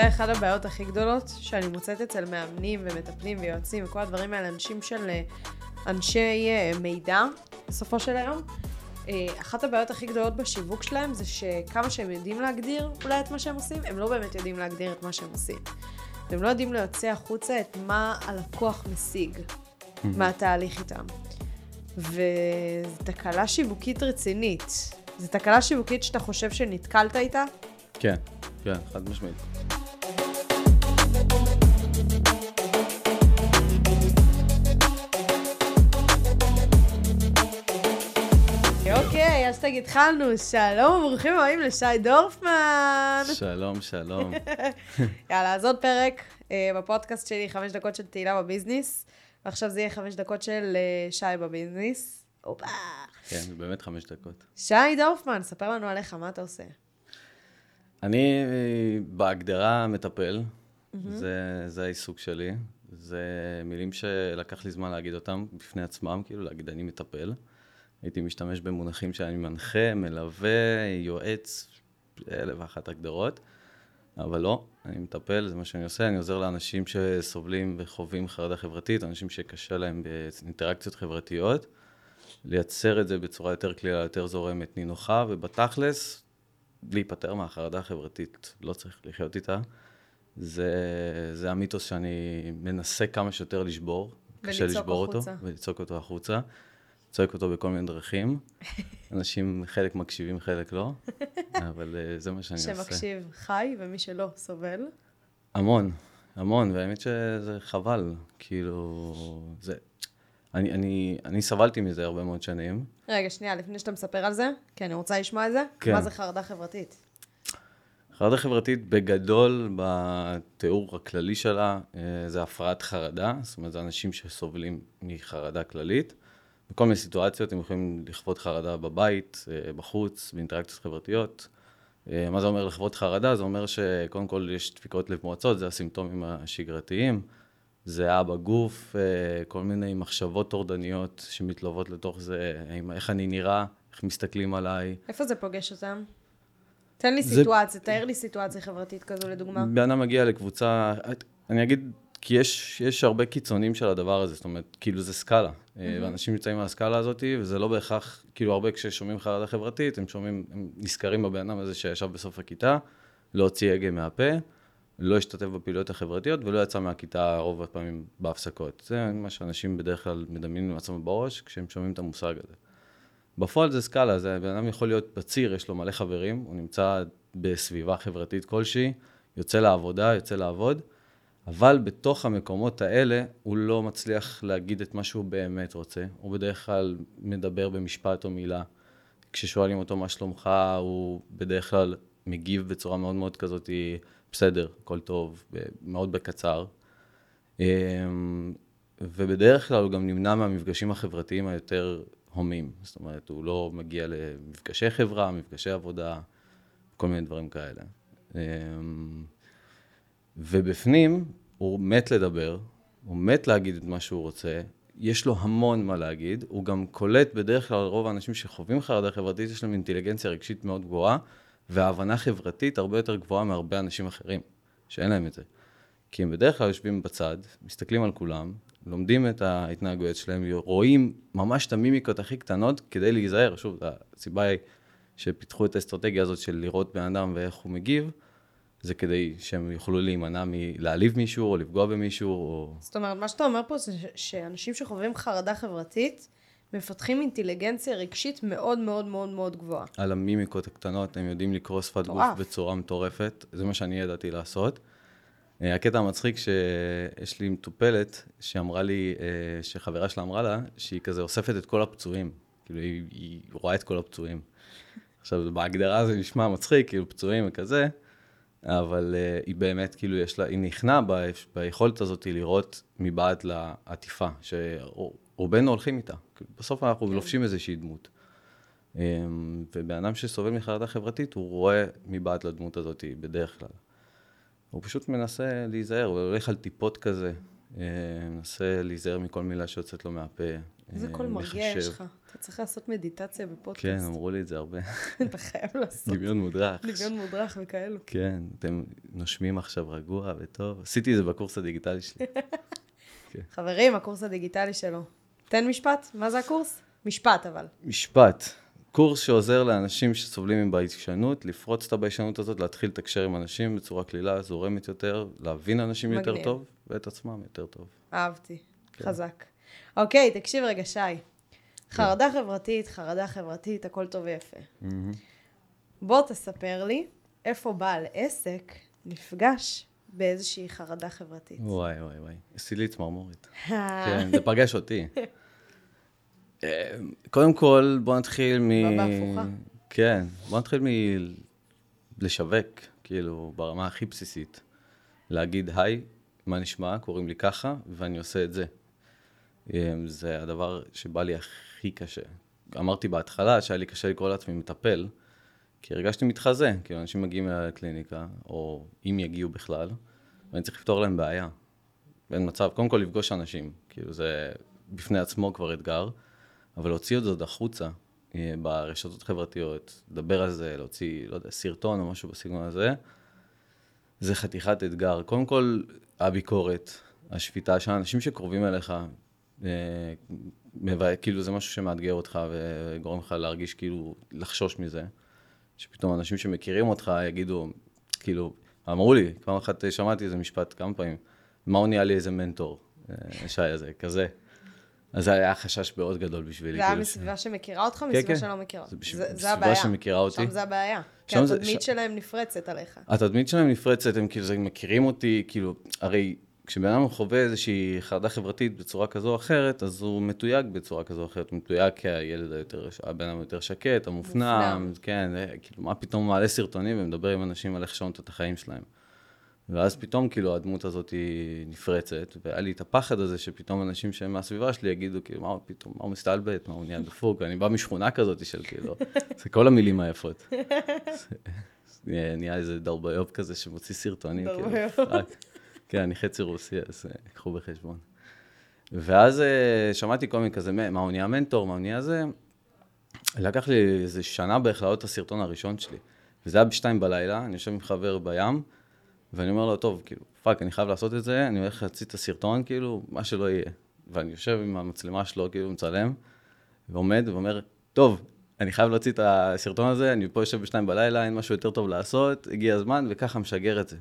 אולי אחת הבעיות הכי גדולות שאני מוצאת אצל מאמנים ומטפלים ויועצים וכל הדברים האלה, אנשים של אה, אנשי אה, מידע, בסופו של היום, אה, אחת הבעיות הכי גדולות בשיווק שלהם זה שכמה שהם יודעים להגדיר אולי את מה שהם עושים, הם לא באמת יודעים להגדיר את מה שהם עושים. והם לא יודעים להוציא החוצה את מה הלקוח משיג מהתהליך איתם. וזו תקלה שיווקית רצינית. זו תקלה שיווקית שאתה חושב שנתקלת איתה? כן, כן, חד משמעית. אוקיי, אז תגיד, התחלנו. שלום וברוכים הבאים לשי דורפמן. שלום, שלום. יאללה, אז עוד פרק אה, בפודקאסט שלי, חמש דקות של תהילה בביזנס, ועכשיו זה יהיה חמש דקות של אה, שי בביזנס. הופה. כן, זה באמת חמש דקות. שי דורפמן, ספר לנו עליך, מה אתה עושה? אני אה, בהגדרה מטפל, זה, זה העיסוק שלי. זה מילים שלקח לי זמן להגיד אותם בפני עצמם, כאילו להגיד אני מטפל. הייתי משתמש במונחים שאני מנחה, מלווה, יועץ, אלף ואחת הגדרות, אבל לא, אני מטפל, זה מה שאני עושה, אני עוזר לאנשים שסובלים וחווים חרדה חברתית, אנשים שקשה להם באינטראקציות חברתיות, לייצר את זה בצורה יותר קלילה, יותר זורמת, נינוחה, ובתכלס, להיפטר מהחרדה החברתית, לא צריך לחיות איתה. זה, זה המיתוס שאני מנסה כמה שיותר לשבור, קשה לשבור החוצה. אותו, ולצעוק אותו החוצה. צועק אותו בכל מיני דרכים. אנשים, חלק מקשיבים, חלק לא, אבל uh, זה מה שאני עושה. שמקשיב חי, ומי שלא סובל. המון, המון, והאמת שזה חבל, כאילו, זה... אני, אני, אני סבלתי מזה הרבה מאוד שנים. רגע, שנייה, לפני שאתה מספר על זה, כי אני רוצה לשמוע את זה. כן. מה זה חרדה חברתית? חרדה חברתית בגדול, בתיאור הכללי שלה, אה, זה הפרעת חרדה, זאת אומרת, זה אנשים שסובלים מחרדה כללית. בכל מיני סיטואציות, הם יכולים לכבוד חרדה בבית, אה, בחוץ, באינטראקציות חברתיות. אה, מה זה אומר לכבוד חרדה? זה אומר שקודם כל יש דפיקות לב מועצות, זה הסימפטומים השגרתיים. זיעה בגוף, כל מיני מחשבות טורדניות שמתלוות לתוך זה, איך אני נראה, איך מסתכלים עליי. איפה זה פוגש אותם? תן לי זה- סיטואציה, תאר לי סיטואציה חברתית כזו לדוגמה. בן אדם מגיע לקבוצה, אני אגיד, כי יש, יש הרבה קיצונים של הדבר הזה, זאת אומרת, כאילו זה סקאלה. Mm-hmm. ואנשים נמצאים על הסקאלה הזאת, וזה לא בהכרח, כאילו הרבה כששומעים חרדה חברתית, הם שומעים, הם נזכרים בבן אדם הזה שישב בסוף הכיתה, לא הוציא הגה מהפה, לא השתתף בפעילויות החברתיות, ולא יצא מהכיתה רוב הפעמים בהפסקות. זה מה שאנשים בדרך כלל מדמיינים לעצמם בראש, כשהם שומעים את המושג הזה. בפועל זה סקאלה, זה בן אדם יכול להיות בציר, יש לו מלא חברים, הוא נמצא בסביבה חברתית כלשהי, יוצא לעבודה, יוצא לעבוד, אבל בתוך המקומות האלה הוא לא מצליח להגיד את מה שהוא באמת רוצה. הוא בדרך כלל מדבר במשפט או מילה. כששואלים אותו מה שלומך, הוא בדרך כלל מגיב בצורה מאוד מאוד כזאת, בסדר, הכל טוב, מאוד בקצר. אמ, ובדרך כלל הוא גם נמנע מהמפגשים החברתיים היותר הומים. זאת אומרת, הוא לא מגיע למפגשי חברה, מפגשי עבודה, כל מיני דברים כאלה. אמ, ובפנים, הוא מת לדבר, הוא מת להגיד את מה שהוא רוצה, יש לו המון מה להגיד, הוא גם קולט בדרך כלל רוב האנשים שחווים חרדה חברתית, יש להם אינטליגנציה רגשית מאוד גבוהה, והבנה חברתית הרבה יותר גבוהה מהרבה אנשים אחרים, שאין להם את זה. כי הם בדרך כלל יושבים בצד, מסתכלים על כולם, לומדים את ההתנהגויות שלהם, רואים ממש את המימיקות הכי קטנות כדי להיזהר. שוב, הסיבה היא שפיתחו את האסטרטגיה הזאת של לראות בן אדם ואיך הוא מגיב, זה כדי שהם יוכלו להימנע מלהעליב מישהו או לפגוע במישהו. או... זאת אומרת, מה שאתה אומר פה זה שאנשים שחווים חרדה חברתית, מפתחים אינטליגנציה רגשית מאוד מאוד מאוד מאוד גבוהה. על המימיקות הקטנות, הם יודעים לקרוא שפת גוף. בצורה מטורפת, זה מה שאני ידעתי לעשות. אה, הקטע המצחיק שיש לי מטופלת שאמרה לי, אה, שחברה שלה אמרה לה, שהיא כזה אוספת את כל הפצועים, כאילו היא, היא רואה את כל הפצועים. עכשיו, בהגדרה זה נשמע מצחיק, כאילו פצועים וכזה, אבל uh, היא באמת, כאילו, יש לה, היא נכנעה ב, ביכולת הזאת לראות מבעד לעטיפה, שרובנו הולכים איתה. כאילו, בסוף אנחנו כן. לובשים איזושהי דמות. Um, ובן אדם שסובל מחרדה חברתית, הוא רואה מבעד לדמות הזאת בדרך כלל. הוא פשוט מנסה להיזהר, הוא הולך על טיפות כזה, אה, מנסה להיזהר מכל מילה שיוצאת לו מהפה. איזה אה, קול מרגיע יש. לך. אתה צריך לעשות מדיטציה בפודקאסט. כן, אמרו לי את זה הרבה. אתה חייב לעשות דמיון מודרך. דמיון מודרך וכאלו. כן, אתם נושמים עכשיו רגוע וטוב. עשיתי את זה בקורס הדיגיטלי שלי. חברים, הקורס הדיגיטלי שלו. תן משפט, מה זה הקורס? משפט אבל. משפט. קורס שעוזר לאנשים שסובלים מביישנות, לפרוץ את הביישנות הזאת, להתחיל לתקשר עם אנשים בצורה קלילה, זורמת יותר, להבין אנשים יותר מגניב. טוב, ואת עצמם יותר טוב. אהבתי. כן. חזק. אוקיי, תקשיב רגע, שי. חרדה חברתית, חרדה חברתית, הכל טוב ויפה. בוא תספר לי איפה בעל עסק נפגש באיזושהי חרדה חברתית. וואי, וואי, וואי. עשי לי צמרמורת. כן, זה פגש אותי. אה, קודם כל, בוא נתחיל מ... בא בהפוכה. כן, בוא נתחיל מלשווק, כאילו, ברמה הכי בסיסית. להגיד, היי, מה נשמע? קוראים לי ככה, ואני עושה את זה. אה, זה הדבר שבא לי הכי קשה. אמרתי בהתחלה שהיה לי קשה לקרוא לעצמי מטפל, כי הרגשתי מתחזה, כאילו אנשים מגיעים אליי לקליניקה, או אם יגיעו בכלל, ואני צריך לפתור להם בעיה. אין מצב, קודם כל לפגוש אנשים, כאילו זה בפני עצמו כבר אתגר, אבל להוציא את זה החוצה אה, ברשתות חברתיות, לדבר על זה, להוציא, לא יודע, סרטון או משהו בסגנון הזה, זה חתיכת אתגר. קודם כל, הביקורת, השפיטה של האנשים שקרובים אליך, אה, כאילו זה משהו שמאתגר אותך וגורם לך להרגיש כאילו, לחשוש מזה. שפתאום אנשים שמכירים אותך יגידו, כאילו, אמרו לי, פעם אחת שמעתי איזה משפט כמה פעמים, מה הוא נהיה לי איזה מנטור, אה, שי הזה, כזה. אז זה היה חשש מאוד גדול בשבילי. זה היה כאילו, מסביבה שמכירה אותך, כן, מסביבה כן. שלא מכירה. זה הבעיה. שמכירה אותי. שם זה הבעיה. כי זה- התדמית ש- שלהם נפרצת עליך. התדמית שלהם נפרצת, הם כאילו, מכירים אותי, כאילו, הרי כשבן אדם חווה איזושהי חרדה חברתית בצורה כזו או אחרת, אז הוא מתויג בצורה כזו או אחרת, הוא מתויג כהילד היותר, הבן אדם היותר שקט, המופנם, מופנם. כן, אה, כאילו, מה פתאום הוא מעלה סרטונים ומדבר עם אנשים על איך לשנות את החיים שלהם. ואז פתאום כאילו הדמות הזאת היא נפרצת, והיה לי את הפחד הזה שפתאום אנשים שהם מהסביבה שלי יגידו כאילו, מה פתאום, מה הוא מסתלבט, מה הוא נהיה דפוק, אני בא משכונה כזאת של כאילו, זה כל המילים היפות. נהיה איזה דרביוב כזה שמוציא סרטונים, כאילו. כן, אני חצי רוסי, אז אה, קחו בחשבון. ואז אה, שמעתי כל מיני כזה, מה הוא נהיה מנטור, מה הוא נהיה זה. לקח לי איזה שנה בערך להעלות את הסרטון הראשון שלי. וזה היה בשתיים בלילה, אני יושב עם חבר בים, ואני אומר לו, טוב, כאילו, fuck, אני חייב לעשות את זה, אני הולך להפיץ את הסרטון, כאילו, מה שלא יהיה. ואני יושב עם המצלמה שלו, כאילו, מצלם, ועומד ואומר, טוב, אני חייב להוציא את הסרטון הזה, אני פה יושב בשתיים בלילה, אין משהו יותר טוב לעשות, הגיע הזמן, וככה משגר את זה.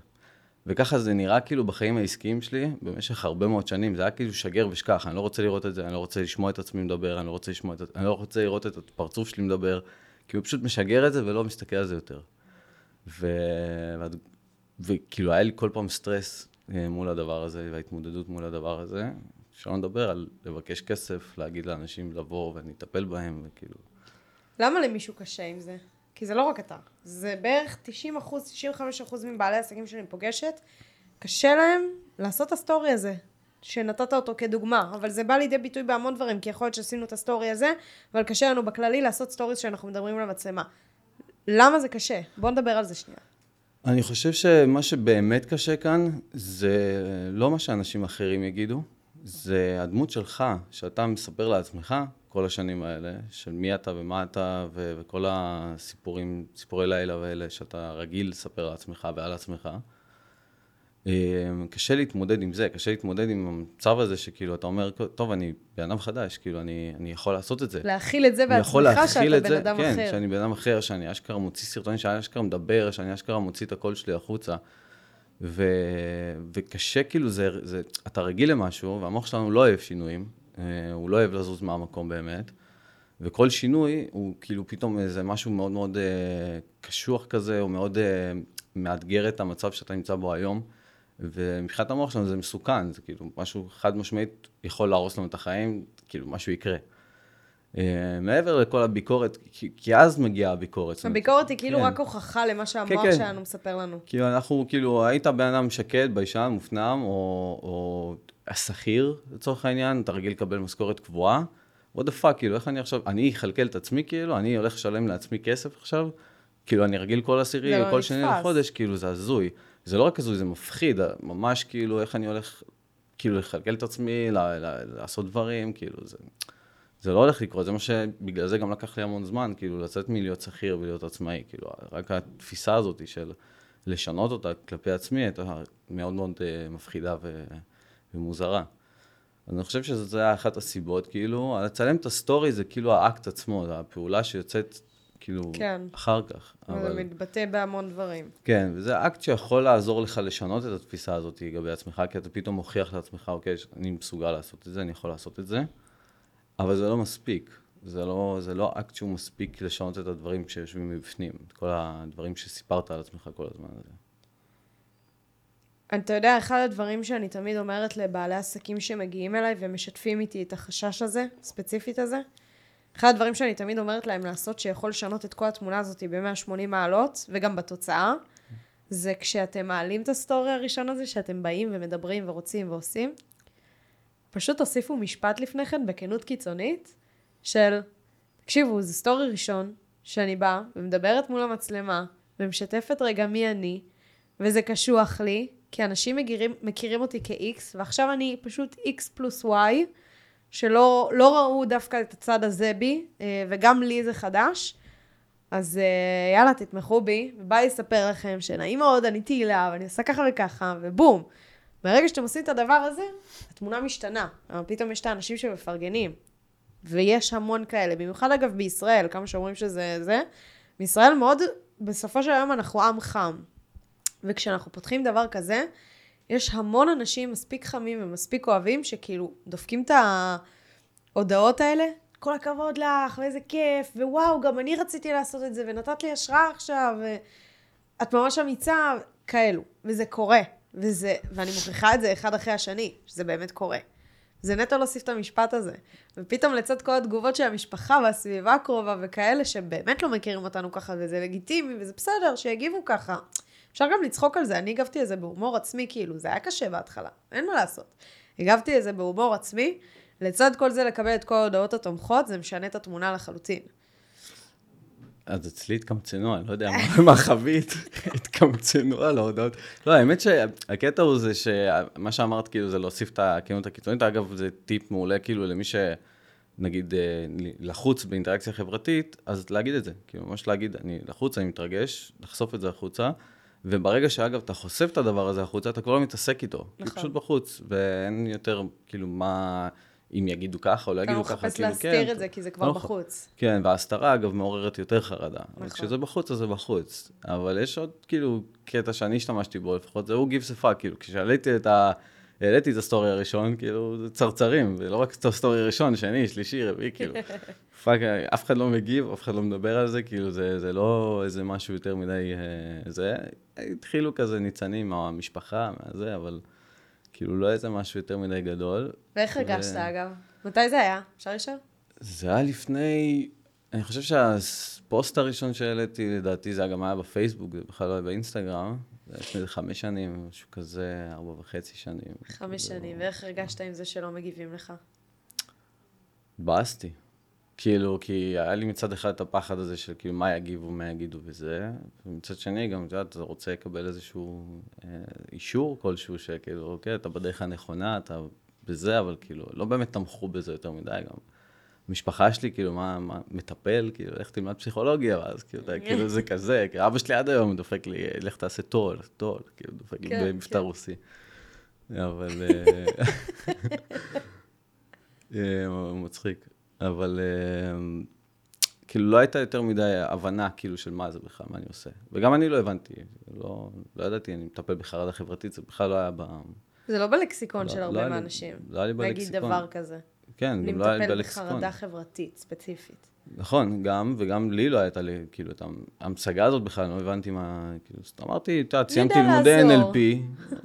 וככה זה נראה כאילו בחיים העסקיים שלי במשך הרבה מאוד שנים, זה היה כאילו שגר ושכח, אני לא רוצה לראות את זה, אני לא רוצה לשמוע את עצמי מדבר, אני לא רוצה, לשמוע את, אני לא רוצה לראות את הפרצוף שלי מדבר, כי הוא פשוט משגר את זה ולא מסתכל על זה יותר. ו... וכאילו היה לי כל פעם סטרס אה, מול הדבר הזה, וההתמודדות מול הדבר הזה, שלא נדבר על לבקש כסף, להגיד לאנשים לבוא ואני אטפל בהם, וכאילו... למה למישהו קשה עם זה? כי זה לא רק אתה. זה בערך 90 אחוז, 95 אחוז מבעלי העסקים שאני פוגשת, קשה להם לעשות את הסטורי הזה, שנתת אותו כדוגמה, אבל זה בא לידי ביטוי בהמון דברים, כי יכול להיות שעשינו את הסטורי הזה, אבל קשה לנו בכללי לעשות סטוריז שאנחנו מדברים למצלמה. למה זה קשה? בוא נדבר על זה שנייה. אני חושב שמה שבאמת קשה כאן, זה לא מה שאנשים אחרים יגידו, זה הדמות שלך, שאתה מספר לעצמך כל השנים האלה, של מי אתה ומה אתה, ו- וכל הסיפורים, סיפורי לילה ואלה שאתה רגיל לספר לעצמך ועל עצמך. אה, קשה להתמודד עם זה, קשה להתמודד עם המצב הזה שכאילו אתה אומר, טוב, אני בן אדם חדש, כאילו אני, אני יכול לעשות את זה. להכיל את זה בעצמך שאתה את בן אדם כן, אחר. שאני בן אדם אחר, שאני אשכרה מוציא סרטונים, שאני אשכרה מדבר, שאני אשכרה מוציא את הקול שלי החוצה. ו... וקשה, כאילו, זה, זה, אתה רגיל למשהו, והמוח שלנו לא אוהב שינויים, אה, הוא לא אוהב לזוז מהמקום באמת, וכל שינוי הוא כאילו פתאום איזה משהו מאוד מאוד אה, קשוח כזה, או מאוד אה, מאתגר את המצב שאתה נמצא בו היום, ומבחינת המוח שלנו זה מסוכן, זה כאילו משהו חד משמעית יכול להרוס לנו את החיים, כאילו משהו יקרה. Uh, מעבר לכל הביקורת, כי, כי אז מגיעה הביקורת. הביקורת היא כאילו כן. רק הוכחה למה שהמוח כן. שלנו מספר לנו. כאילו אנחנו, כאילו, היית בן אדם שקט, ביישן, מופנם, או, או השכיר, לצורך העניין, אתה רגיל לקבל משכורת קבועה, what the fuck, כאילו, איך אני עכשיו, אני אכלכל את עצמי, כאילו, אני הולך לשלם לעצמי כסף עכשיו, כאילו, אני רגיל כל עשירי, לא כל. שני לחודש, כאילו, זה הזוי. זה לא רק הזוי, זה מפחיד, ממש, כאילו, איך אני הולך, כאילו, לכלכל את עצמי, ל- ל- לעשות דברים, כאילו, זה... זה לא הולך לקרות, זה מה שבגלל זה גם לקח לי המון זמן, כאילו, לצאת מלהיות שכיר ולהיות עצמאי, כאילו, רק התפיסה הזאת של לשנות אותה כלפי עצמי הייתה מאוד מאוד אה, מפחידה ו... ומוזרה. אז אני חושב שזו הייתה אחת הסיבות, כאילו, לצלם את הסטורי זה כאילו האקט עצמו, זה הפעולה שיוצאת כאילו כן. אחר כך. אבל... זה מתבטא בהמון דברים. כן, וזה אקט שיכול לעזור לך לשנות את התפיסה הזאת לגבי עצמך, כי אתה פתאום מוכיח לעצמך, אוקיי, אני מסוגל לעשות את זה, אני יכול לעשות את זה, אבל זה לא מספיק. זה לא, זה לא אקט שהוא מספיק לשנות את הדברים שיושבים מבפנים, את כל הדברים שסיפרת על עצמך כל הזמן הזה. אתה יודע, אחד הדברים שאני תמיד אומרת לבעלי עסקים שמגיעים אליי ומשתפים איתי את החשש הזה, ספציפית הזה, אחד הדברים שאני תמיד אומרת להם לעשות שיכול לשנות את כל התמונה הזאת ב-180 מעלות, וגם בתוצאה, זה כשאתם מעלים את הסטורי הראשון הזה, שאתם באים ומדברים ורוצים ועושים, פשוט תוסיפו משפט לפני כן בכנות קיצונית, של, תקשיבו, זה סטורי ראשון, שאני באה ומדברת מול המצלמה, ומשתפת רגע מי אני, וזה קשוח לי, כי אנשים מכירים, מכירים אותי כ-X, ועכשיו אני פשוט X פלוס Y, שלא לא ראו דווקא את הצד הזה בי, אה, וגם לי זה חדש. אז אה, יאללה, תתמכו בי, ובא לי לספר לכם שנעים מאוד, אני תהילה, ואני עושה ככה וככה, ובום. ברגע שאתם עושים את הדבר הזה, התמונה משתנה. פתאום יש את האנשים שמפרגנים. ויש המון כאלה, במיוחד אגב בישראל, כמה שאומרים שזה זה. בישראל מאוד, בסופו של היום אנחנו עם חם. וכשאנחנו פותחים דבר כזה, יש המון אנשים מספיק חמים ומספיק אוהבים, שכאילו דופקים את ההודעות האלה, כל הכבוד לך, ואיזה כיף, ווואו, גם אני רציתי לעשות את זה, ונתת לי השראה עכשיו, ואת ממש אמיצה, כאלו. וזה קורה, וזה, ואני מוכיחה את זה אחד אחרי השני, שזה באמת קורה. זה נטו להוסיף את המשפט הזה. ופתאום לצד כל התגובות של המשפחה והסביבה הקרובה וכאלה שבאמת לא מכירים אותנו ככה, וזה לגיטימי, וזה בסדר, שיגיבו ככה. אפשר גם לצחוק על זה, אני הגבתי לזה בהומור עצמי, כאילו, זה היה קשה בהתחלה, אין מה לעשות. הגבתי לזה בהומור עצמי, לצד כל זה לקבל את כל ההודעות התומכות, זה משנה את התמונה לחלוטין. אז אצלי התקמצנו, אני לא יודע מה חווית, התקמצנו על ההודעות. לא, האמת שהקטע הוא זה שמה שאמרת, כאילו, זה להוסיף את הכנות הקיצונית. אגב, זה טיפ מעולה, כאילו, למי ש... נגיד, אה, לחוץ באינטראקציה חברתית, אז להגיד את זה. כאילו, ממש להגיד, אני לחוץ, אני מתרגש, לחשוף את זה החוצה. וברגע שאגב, אתה חושף את הדבר הזה החוצה, אתה כבר לא מתעסק איתו. נכון. כי פשוט בחוץ, ואין יותר, כאילו, מה... אם יגידו ככה או לא יגידו ככה, כאילו, כן. אתה מחפש להסתיר את זה, כי זה כבר לא בחוץ. כן, וההסתרה, אגב, מעוררת יותר חרדה. נכון. כשזה בחוץ, אז זה בחוץ. אבל יש עוד, כאילו, קטע שאני השתמשתי בו, לפחות זה הוא gives a fuck, כאילו, כשעליתי את ה... העליתי את הסטורי הראשון, כאילו, זה צרצרים, ולא רק את הסטורי הראשון, שני, שלישי, רביעי, כאילו. Fuck, אף אחד לא מגיב, אף אחד לא מדבר על זה, כאילו, זה, זה לא איזה משהו יותר מדי... אה, זה, התחילו כזה ניצנים מהמשפחה, מהזה, אבל כאילו, לא איזה משהו יותר מדי גדול. ואיך הרגשת, ו... אגב? מתי זה היה? אפשר לשאול? זה היה לפני... אני חושב שהפוסט הראשון שהעליתי, לדעתי, זה גם היה בפייסבוק, זה בכלל לא היה באינסטגרם. זה היה לפני חמש שנים, משהו כזה, ארבע וחצי שנים. חמש שנים, ואיך הרגשת עם זה שלא מגיבים לך? התבאסתי. כאילו, כי היה לי מצד אחד את הפחד הזה של כאילו מה יגיבו, מה יגידו וזה, ומצד שני גם, את יודעת, אתה רוצה לקבל איזשהו אה, אישור כלשהו, שכאילו, אוקיי, אתה בדרך הנכונה, אתה בזה, אבל כאילו, לא באמת תמכו בזה יותר מדי גם. המשפחה שלי, כאילו, מה, מה, מטפל, כאילו, לך תלמד פסיכולוגיה, ואז כאילו, כאילו, זה כזה, כי אבא שלי עד היום דופק לי, לך תעשה טול, טול, כאילו, דופק לי כן, במבטא כן. רוסי. אבל... אה, אה, מצחיק. אבל uh, כאילו לא הייתה יותר מדי הבנה כאילו של מה זה בכלל, מה אני עושה. וגם אני לא הבנתי, לא, לא ידעתי, אני מטפל בחרדה חברתית, זה בכלל לא היה ב... זה לא בלקסיקון לא, של הרבה לא מהאנשים. לא היה לי בלקסיקון. להגיד דבר כזה. כן, גם לא היה לי בלקסיקון. אני מטפל בחרדה חברתית, ספציפית. נכון, גם, וגם לי לא הייתה לי, כאילו, את המשגה הזאת בכלל, לא הבנתי מה, כאילו, זאת אמרתי, את יודעת, סיימתי לימודי NLP,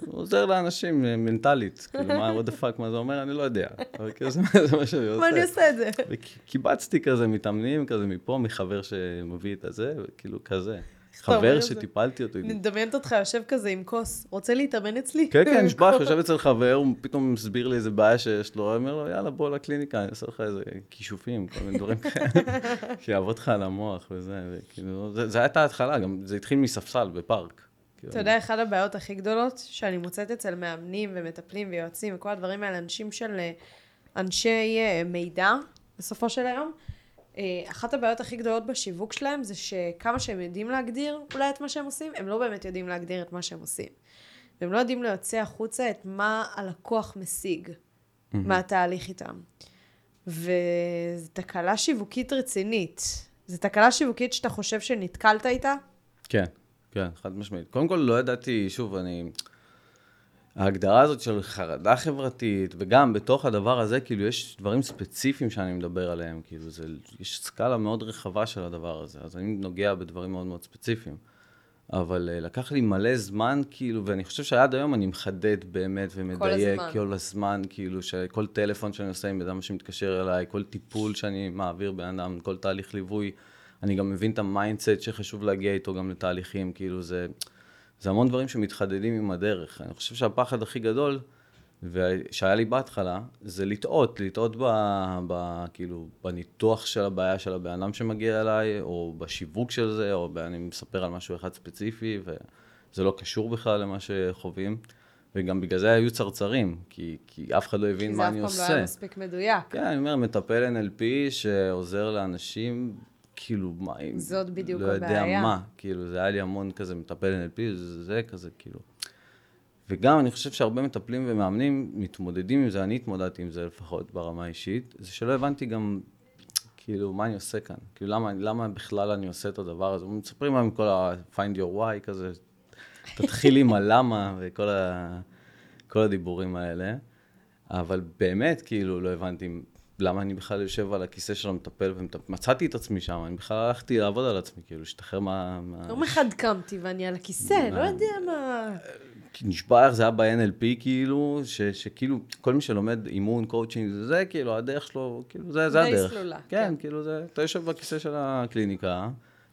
עוזר לאנשים אה, מנטלית, כאילו, מה, what the fuck, מה זה אומר, אני לא יודע, אבל כאילו, זה מה שאני עושה. מה אני עושה את זה? וקיבצתי כזה מתאמנים, כזה מפה, מחבר שמביא את הזה, וכאילו, כזה. חבר שטיפלתי אותו. אני מדמיינת אותך יושב כזה עם כוס, רוצה להתאמן אצלי? כן, כן, נשבע, יושב אצל חבר, הוא פתאום מסביר לי איזה בעיה שיש לו, הוא אומר לו, יאללה, בוא לקליניקה, אני אעשה לך איזה כישופים, כל מיני דברים כאלה, שיעבוד לך על המוח וזה, וכאילו, זה הייתה ההתחלה, גם זה התחיל מספסל בפארק. אתה יודע, אחת הבעיות הכי גדולות שאני מוצאת אצל מאמנים ומטפלים ויועצים וכל הדברים האלה, אנשים של, אנשי אה, מידע, בסופו של היום. אה, אחת הבעיות הכי גדולות בשיווק שלהם זה שכמה שהם יודעים להגדיר אולי את מה שהם עושים, הם לא באמת יודעים להגדיר את מה שהם עושים. והם לא יודעים להוציא החוצה את מה הלקוח משיג mm-hmm. מהתהליך איתם. וזו תקלה שיווקית רצינית. זו תקלה שיווקית שאתה חושב שנתקלת איתה? כן, כן, חד משמעית. קודם כל לא ידעתי, שוב, אני... ההגדרה הזאת של חרדה חברתית, וגם בתוך הדבר הזה, כאילו, יש דברים ספציפיים שאני מדבר עליהם, כאילו, זה, יש סקאלה מאוד רחבה של הדבר הזה, אז אני נוגע בדברים מאוד מאוד ספציפיים. אבל uh, לקח לי מלא זמן, כאילו, ואני חושב שעד היום אני מחדד באמת ומדייק כל הזמן, כל הזמן כאילו, שכל טלפון שאני עושה עם אדם שמתקשר אליי, כל טיפול שאני מעביר בן אדם, כל תהליך ליווי, אני גם מבין את ה mindset שחשוב להגיע איתו גם לתהליכים, כאילו, זה... זה המון דברים שמתחדדים עם הדרך. אני חושב שהפחד הכי גדול, שהיה לי בהתחלה, זה לטעות, לטעות ב, ב, כאילו, בניתוח של הבעיה של הבן אדם שמגיע אליי, או בשיווק של זה, או אני מספר על משהו אחד ספציפי, וזה לא קשור בכלל למה שחווים. וגם בגלל זה היו צרצרים, כי, כי אף אחד לא הבין מה אני עושה. כי זה אף פעם לא היה מספיק מדויק. כן, אני אומר, מטפל NLP שעוזר לאנשים כאילו, מה, אם... זאת בדיוק לא הבעיה. לא יודע מה, כאילו, זה היה לי המון כזה מטפל NLP, זה, זה כזה, כאילו. וגם אני חושב שהרבה מטפלים ומאמנים מתמודדים עם זה, אני התמודדתי עם זה לפחות ברמה האישית, זה שלא הבנתי גם, כאילו, מה אני עושה כאן? כאילו, למה, למה בכלל אני עושה את הדבר הזה? מספרים להם כל ה-find your why כזה, תתחיל עם הלמה וכל ה, כל הדיבורים האלה, אבל באמת, כאילו, לא הבנתי למה אני בכלל יושב על הכיסא של המטפל ומצאתי את עצמי שם, אני בכלל הלכתי לעבוד על עצמי, כאילו, להשתחרר מה... יום אחד קמתי ואני על הכיסא, לא יודע מה... נשבע איך זה היה ב-NLP, כאילו, שכאילו, כל מי שלומד אימון, קואוצ'ינג, זה זה, כאילו, הדרך שלו, כאילו, זה, זה הדרך. סלולה. כן, כן, כאילו, זה, אתה יושב בכיסא של הקליניקה,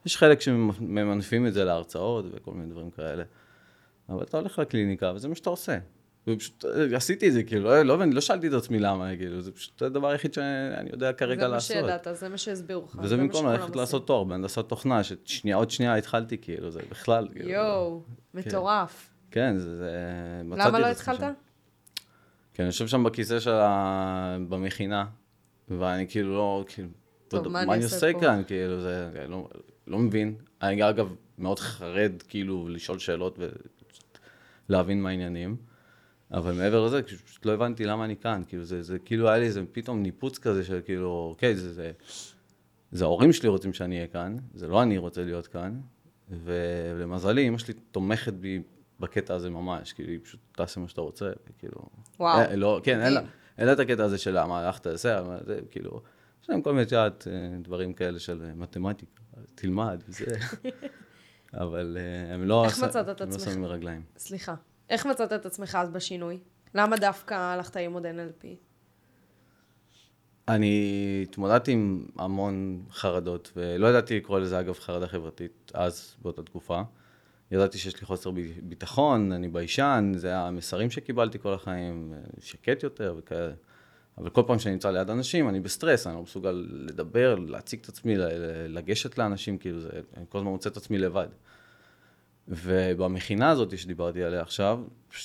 יש חלק שממנפים את זה להרצאות וכל מיני דברים כאלה, אבל אתה הולך לקליניקה וזה מה שאתה עושה. ופשוט אה, עשיתי את זה, כאילו, לא, לא, לא שאלתי את עצמי למה, כאילו, זה פשוט הדבר היחיד שאני יודע כרגע לעשות. זה מה שידעת, זה מה שהסבירו לך. וזה במקום ללכת לעשות תואר בהנדסת תוכנה, ששנייה, עוד שנייה התחלתי, כאילו, זה בכלל, כאילו. יואו, כן. מטורף. כן, זה, זה... למה לא התחלת? כי אני יושב שם בכיסא של ה... במכינה, ואני כאילו לא, כאילו, טוב, מה אני עושה כאן, כאילו, זה, לא, לא מבין. אני אגב מאוד חרד, כאילו, לשאול שאלות ולהבין מה העניינים. אבל מעבר לזה, פשוט לא הבנתי למה אני כאן, כאילו זה, זה כאילו היה לי איזה פתאום ניפוץ כזה של כאילו, אוקיי, זה, זה, זה ההורים שלי רוצים שאני אהיה כאן, זה לא אני רוצה להיות כאן, ולמזלי, אמא שלי תומכת בי בקטע הזה ממש, כאילו, היא פשוט תעשה מה שאתה רוצה, כאילו... וואו. אה, לא, כן, אין לה, אין לה את הקטע הזה של למה הלכת לזה, זה, כאילו, יש להם כל מיני, את אה, דברים כאלה של מתמטיקה, תלמד וזה, אבל אה, הם לא... איך מצאת את עצמך? הם לא שמים רגליים. סליחה. איך מצאת את עצמך אז בשינוי? למה דווקא הלכת עוד NLP? אני התמודדתי עם המון חרדות, ולא ידעתי לקרוא לזה אגב חרדה חברתית אז, באותה תקופה. ידעתי שיש לי חוסר ביטחון, אני ביישן, זה המסרים שקיבלתי כל החיים, שקט יותר וכאלה. אבל כל פעם שאני נמצא ליד אנשים, אני בסטרס, אני לא מסוגל לדבר, להציג את עצמי, לגשת לאנשים, כאילו, זה, אני כל הזמן מוצא את עצמי לבד. ובמכינה הזאת שדיברתי עליה עכשיו,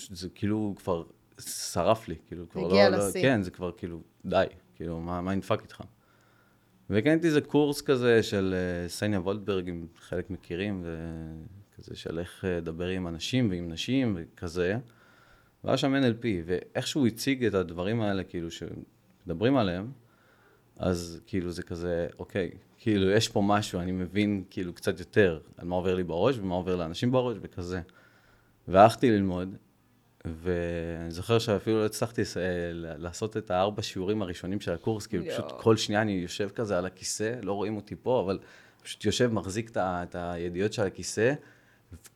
זה כאילו כבר שרף לי, כאילו כבר לא... הגיע לשיא. כן, זה כבר כאילו, די, כאילו, מה, מה נדפק איתך? וקניתי איזה קורס כזה של uh, סניה וולדברג, אם חלק מכירים, וכזה של איך uh, לדבר עם אנשים ועם נשים וכזה. והיה שם NLP, ואיך שהוא הציג את הדברים האלה, כאילו, שמדברים עליהם, אז כאילו זה כזה, אוקיי, כאילו יש פה משהו, אני מבין כאילו קצת יותר על מה עובר לי בראש ומה עובר לאנשים בראש וכזה. והלכתי ללמוד, ואני זוכר שאפילו לא הצלחתי לעשות את הארבע שיעורים הראשונים של הקורס, כאילו פשוט כל שנייה אני יושב כזה על הכיסא, לא רואים אותי פה, אבל פשוט יושב, מחזיק את הידיעות של הכיסא,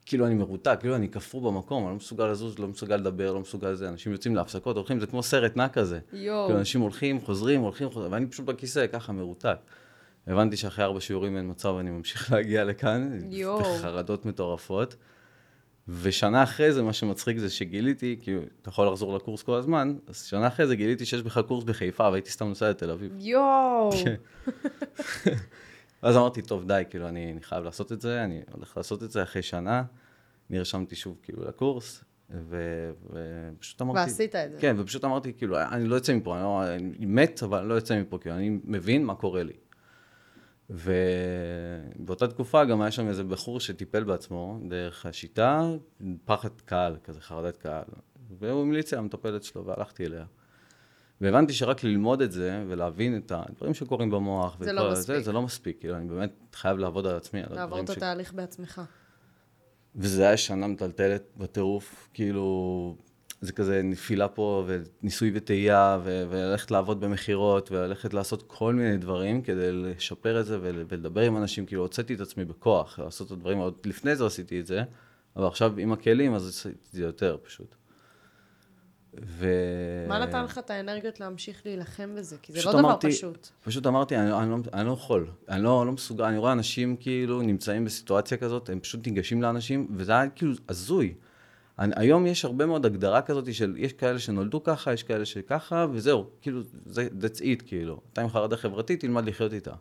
כאילו אני מרותק, כאילו אני קפוא במקום, אני לא מסוגל לזוז, לא מסוגל לדבר, לא מסוגל לזה, אנשים יוצאים להפסקות, הולכים, זה כמו סרט נע כזה. יואו. כאילו אנשים הולכים, חוזרים, הולכים, חוזרים, ואני פשוט בכיסא, ככה מרותק. הבנתי שאחרי ארבע שיעורים אין מצב, אני ממשיך להגיע לכאן, יואו. בחרדות מטורפות. ושנה אחרי זה, מה שמצחיק זה שגיליתי, כי אתה יכול לחזור לקורס כל הזמן, אז שנה אחרי זה גיליתי שיש בכלל קורס בחיפה, והייתי סתם נוסע לתל אביב. יואו. כן. ואז אמרתי, טוב, די, כאילו, אני, אני חייב לעשות את זה, אני הולך לעשות את זה אחרי שנה. נרשמתי שוב כאילו לקורס, ו- ופשוט אמרתי... ועשית את זה. כן, ופשוט אמרתי, כאילו, אני לא יוצא מפה, אני, לא, אני מת, אבל אני לא יוצא מפה, כאילו, אני מבין מה קורה לי. ובאותה תקופה גם היה שם איזה בחור שטיפל בעצמו דרך השיטה, פחד קהל, כזה חרדת קהל. והוא המליץ על המטפלת שלו, והלכתי אליה. והבנתי שרק ללמוד את זה ולהבין את הדברים שקורים במוח, זה לא מספיק. זה, זה לא מספיק, כאילו, אני באמת חייב לעבוד על עצמי, לעבור את ש... התהליך בעצמך. וזה היה שנה מטלטלת בטירוף, כאילו, זה כזה נפילה פה, וניסוי וטעייה, ו- וללכת לעבוד במכירות, וללכת לעשות כל מיני דברים כדי לשפר את זה ול- ולדבר עם אנשים, כאילו, הוצאתי את עצמי בכוח, לעשות את הדברים, עוד לפני זה עשיתי את זה, אבל עכשיו עם הכלים, אז עשיתי את זה יותר פשוט. ו... מה נתן לך את האנרגיות להמשיך להילחם בזה? כי זה לא דבר אמרתי- פשוט. פשוט אמרתי, אני, אני, לא, אני לא יכול, אני לא, לא מסוגל, אני רואה אנשים כאילו נמצאים בסיטואציה כזאת, הם פשוט ניגשים לאנשים, וזה היה כאילו הזוי. אני, היום יש הרבה מאוד הגדרה כזאת של, יש כאלה שנולדו ככה, יש כאלה שככה, וזהו, כאילו, זה, that's it, כאילו. אתה עם חרדה חברתית, תלמד לחיות איתה.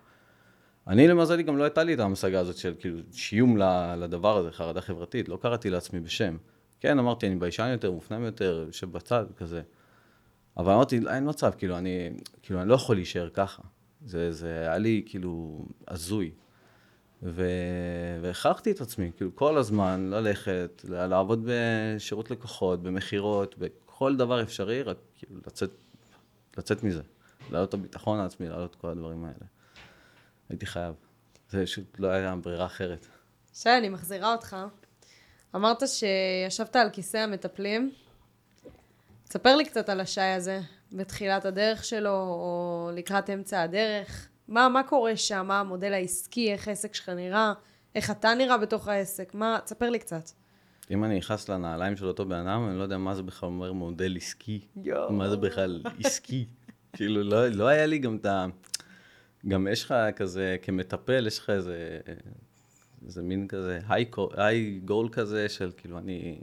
אני למזלי גם לא הייתה לי את ההמשגה הזאת של כאילו שיום לדבר הזה, חרדה חברתית, לא קראתי לעצמי בשם. כן, אמרתי, אני ביישן יותר, מופנם יותר, יושב בצד, כזה. אבל אמרתי, אין מצב, כאילו, אני, כאילו, אני לא יכול להישאר ככה. זה, זה היה לי, כאילו, הזוי. ו... והכרחתי את עצמי, כאילו, כל הזמן ללכת, לעבוד בשירות לקוחות, במכירות, בכל דבר אפשרי, רק כאילו, לצאת, לצאת מזה. להעלות את הביטחון העצמי, להעלות את כל הדברים האלה. הייתי חייב. זה פשוט לא היה ברירה אחרת. שי, אני מחזירה אותך. אמרת שישבת על כיסא המטפלים. תספר לי קצת על השי הזה, בתחילת הדרך שלו, או לקראת אמצע הדרך. מה, מה קורה שם? מה המודל העסקי? איך העסק שלך נראה? איך אתה נראה בתוך העסק? מה? תספר לי קצת. אם אני נכנס לנעליים של אותו בן אדם, אני לא יודע מה זה בכלל אומר מודל עסקי. יואו. מה זה בכלל עסקי. כאילו, לא, לא היה לי גם את ה... גם יש לך כזה, כמטפל, יש לך איזה, איזה מין כזה היי גול כזה של כאילו, אני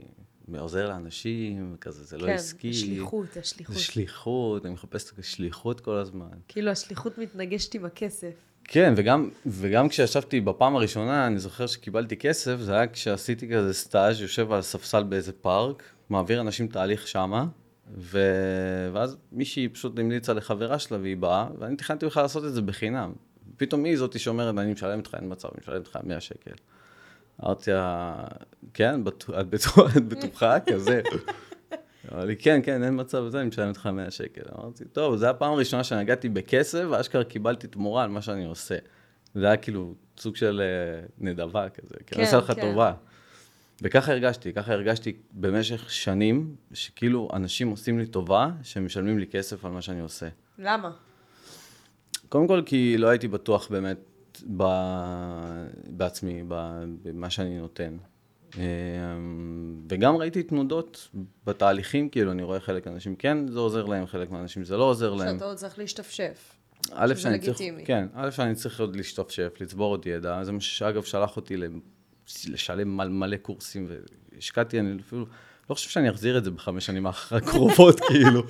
עוזר לאנשים, כזה, זה לא כן, עסקי. השליחות, השליחות. זה שליחות, אני מחפש את השליחות כל הזמן. כאילו השליחות מתנגשת עם הכסף. כן, וגם, וגם כשישבתי בפעם הראשונה, אני זוכר שקיבלתי כסף, זה היה כשעשיתי כזה סטאז', יושב על ספסל באיזה פארק, מעביר אנשים תהליך שמה, ו... ואז מישהי פשוט המליצה לחברה שלה והיא באה, ואני תכננתי בכלל לעשות את זה בחינם. פתאום היא זאתי שאומרת, אני משלמת לך, אין מצב, אני משלמת לך 100 שקל. אמרתי לה, כן, את בטוח- את בטוחה? כזה. אמר לי, כן, כן, אין מצב בזה, אני משלם לך 100 שקל. אמרתי, טוב, זו הפעם הראשונה שנגעתי בכסף, ואשכרה קיבלתי תמורה על מה שאני עושה. זה היה כאילו סוג של אה, נדבה כזה, כי אני עושה לך כן. טובה. וככה הרגשתי, ככה הרגשתי במשך שנים, שכאילו אנשים עושים לי טובה, שהם משלמים לי כסף על מה שאני עושה. למה? קודם כל, כי לא הייתי בטוח באמת ב... בעצמי, ב... במה שאני נותן. אמ, וגם ראיתי תנודות בתהליכים, כאילו, אני רואה חלק מהאנשים כן, זה עוזר להם, חלק מהאנשים זה לא עוזר להם. שאתה עוד צריך להשתפשף. א', שאני צריך. כן, א', שאני צריך עוד להשתפשף, לצבור עוד ידע, זה מה שאגב שלח אותי לשלם מלא, מלא קורסים, והשקעתי, אני אפילו, לא חושב שאני אחזיר את זה בחמש שנים הקרובות, כאילו.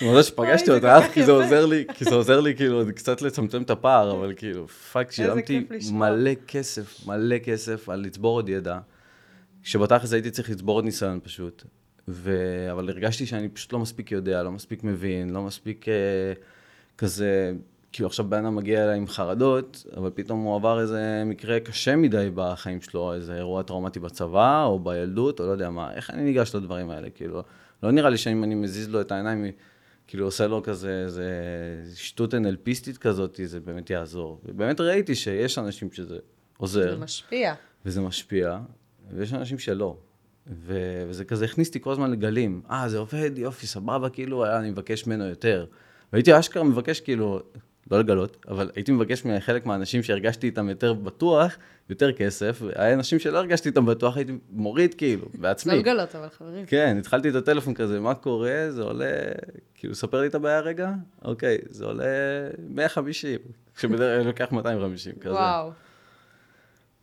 אני מודה שפגשתי אותה, כי זה. עוזר לי, כי זה עוזר לי כאילו קצת לצמצם את הפער, אבל כאילו, fuck, שילמתי. מלא כסף, מלא כסף על לצבור עוד ידע, כשבתכלס הייתי צריך לצבור עוד ניסיון פשוט. ו... אבל הרגשתי שאני פשוט לא מספיק יודע, לא מספיק מבין, לא מספיק אה, כזה, כאילו עכשיו בן אדם מגיע אליי עם חרדות, אבל פתאום הוא עבר איזה מקרה קשה מדי בחיים שלו, איזה אירוע טראומטי בצבא, או בילדות, או לא יודע מה, איך אני ניגש לדברים האלה, כאילו, לא נראה לי שאם אני מזיז לו את העיניים, כאילו עושה לו כזה, איזה שטות NLPיסטית כזאת, זה באמת יעזור. ובאמת ראיתי שיש אנשים שזה עוזר. זה משפיע. וזה משפיע, ויש אנשים שלא. ו- וזה כזה הכניס אותי כל הזמן לגלים. אה, זה עובד, יופי, סבבה, כאילו, אני מבקש ממנו יותר. והייתי אשכרה מבקש, כאילו, לא לגלות, אבל הייתי מבקש מחלק מהאנשים שהרגשתי איתם יותר בטוח, יותר כסף, והיה אנשים שלא הרגשתי איתם בטוח, הייתי מוריד, כאילו, בעצמי. לא לגלות, אבל חברים. כן, התחלתי את הטלפון כזה, מה קורה? זה עולה, כאילו, ספר לי את הבעיה רגע? אוקיי, זה עולה 150, כשבדרך כלל לוקח 250 כזה. וואו.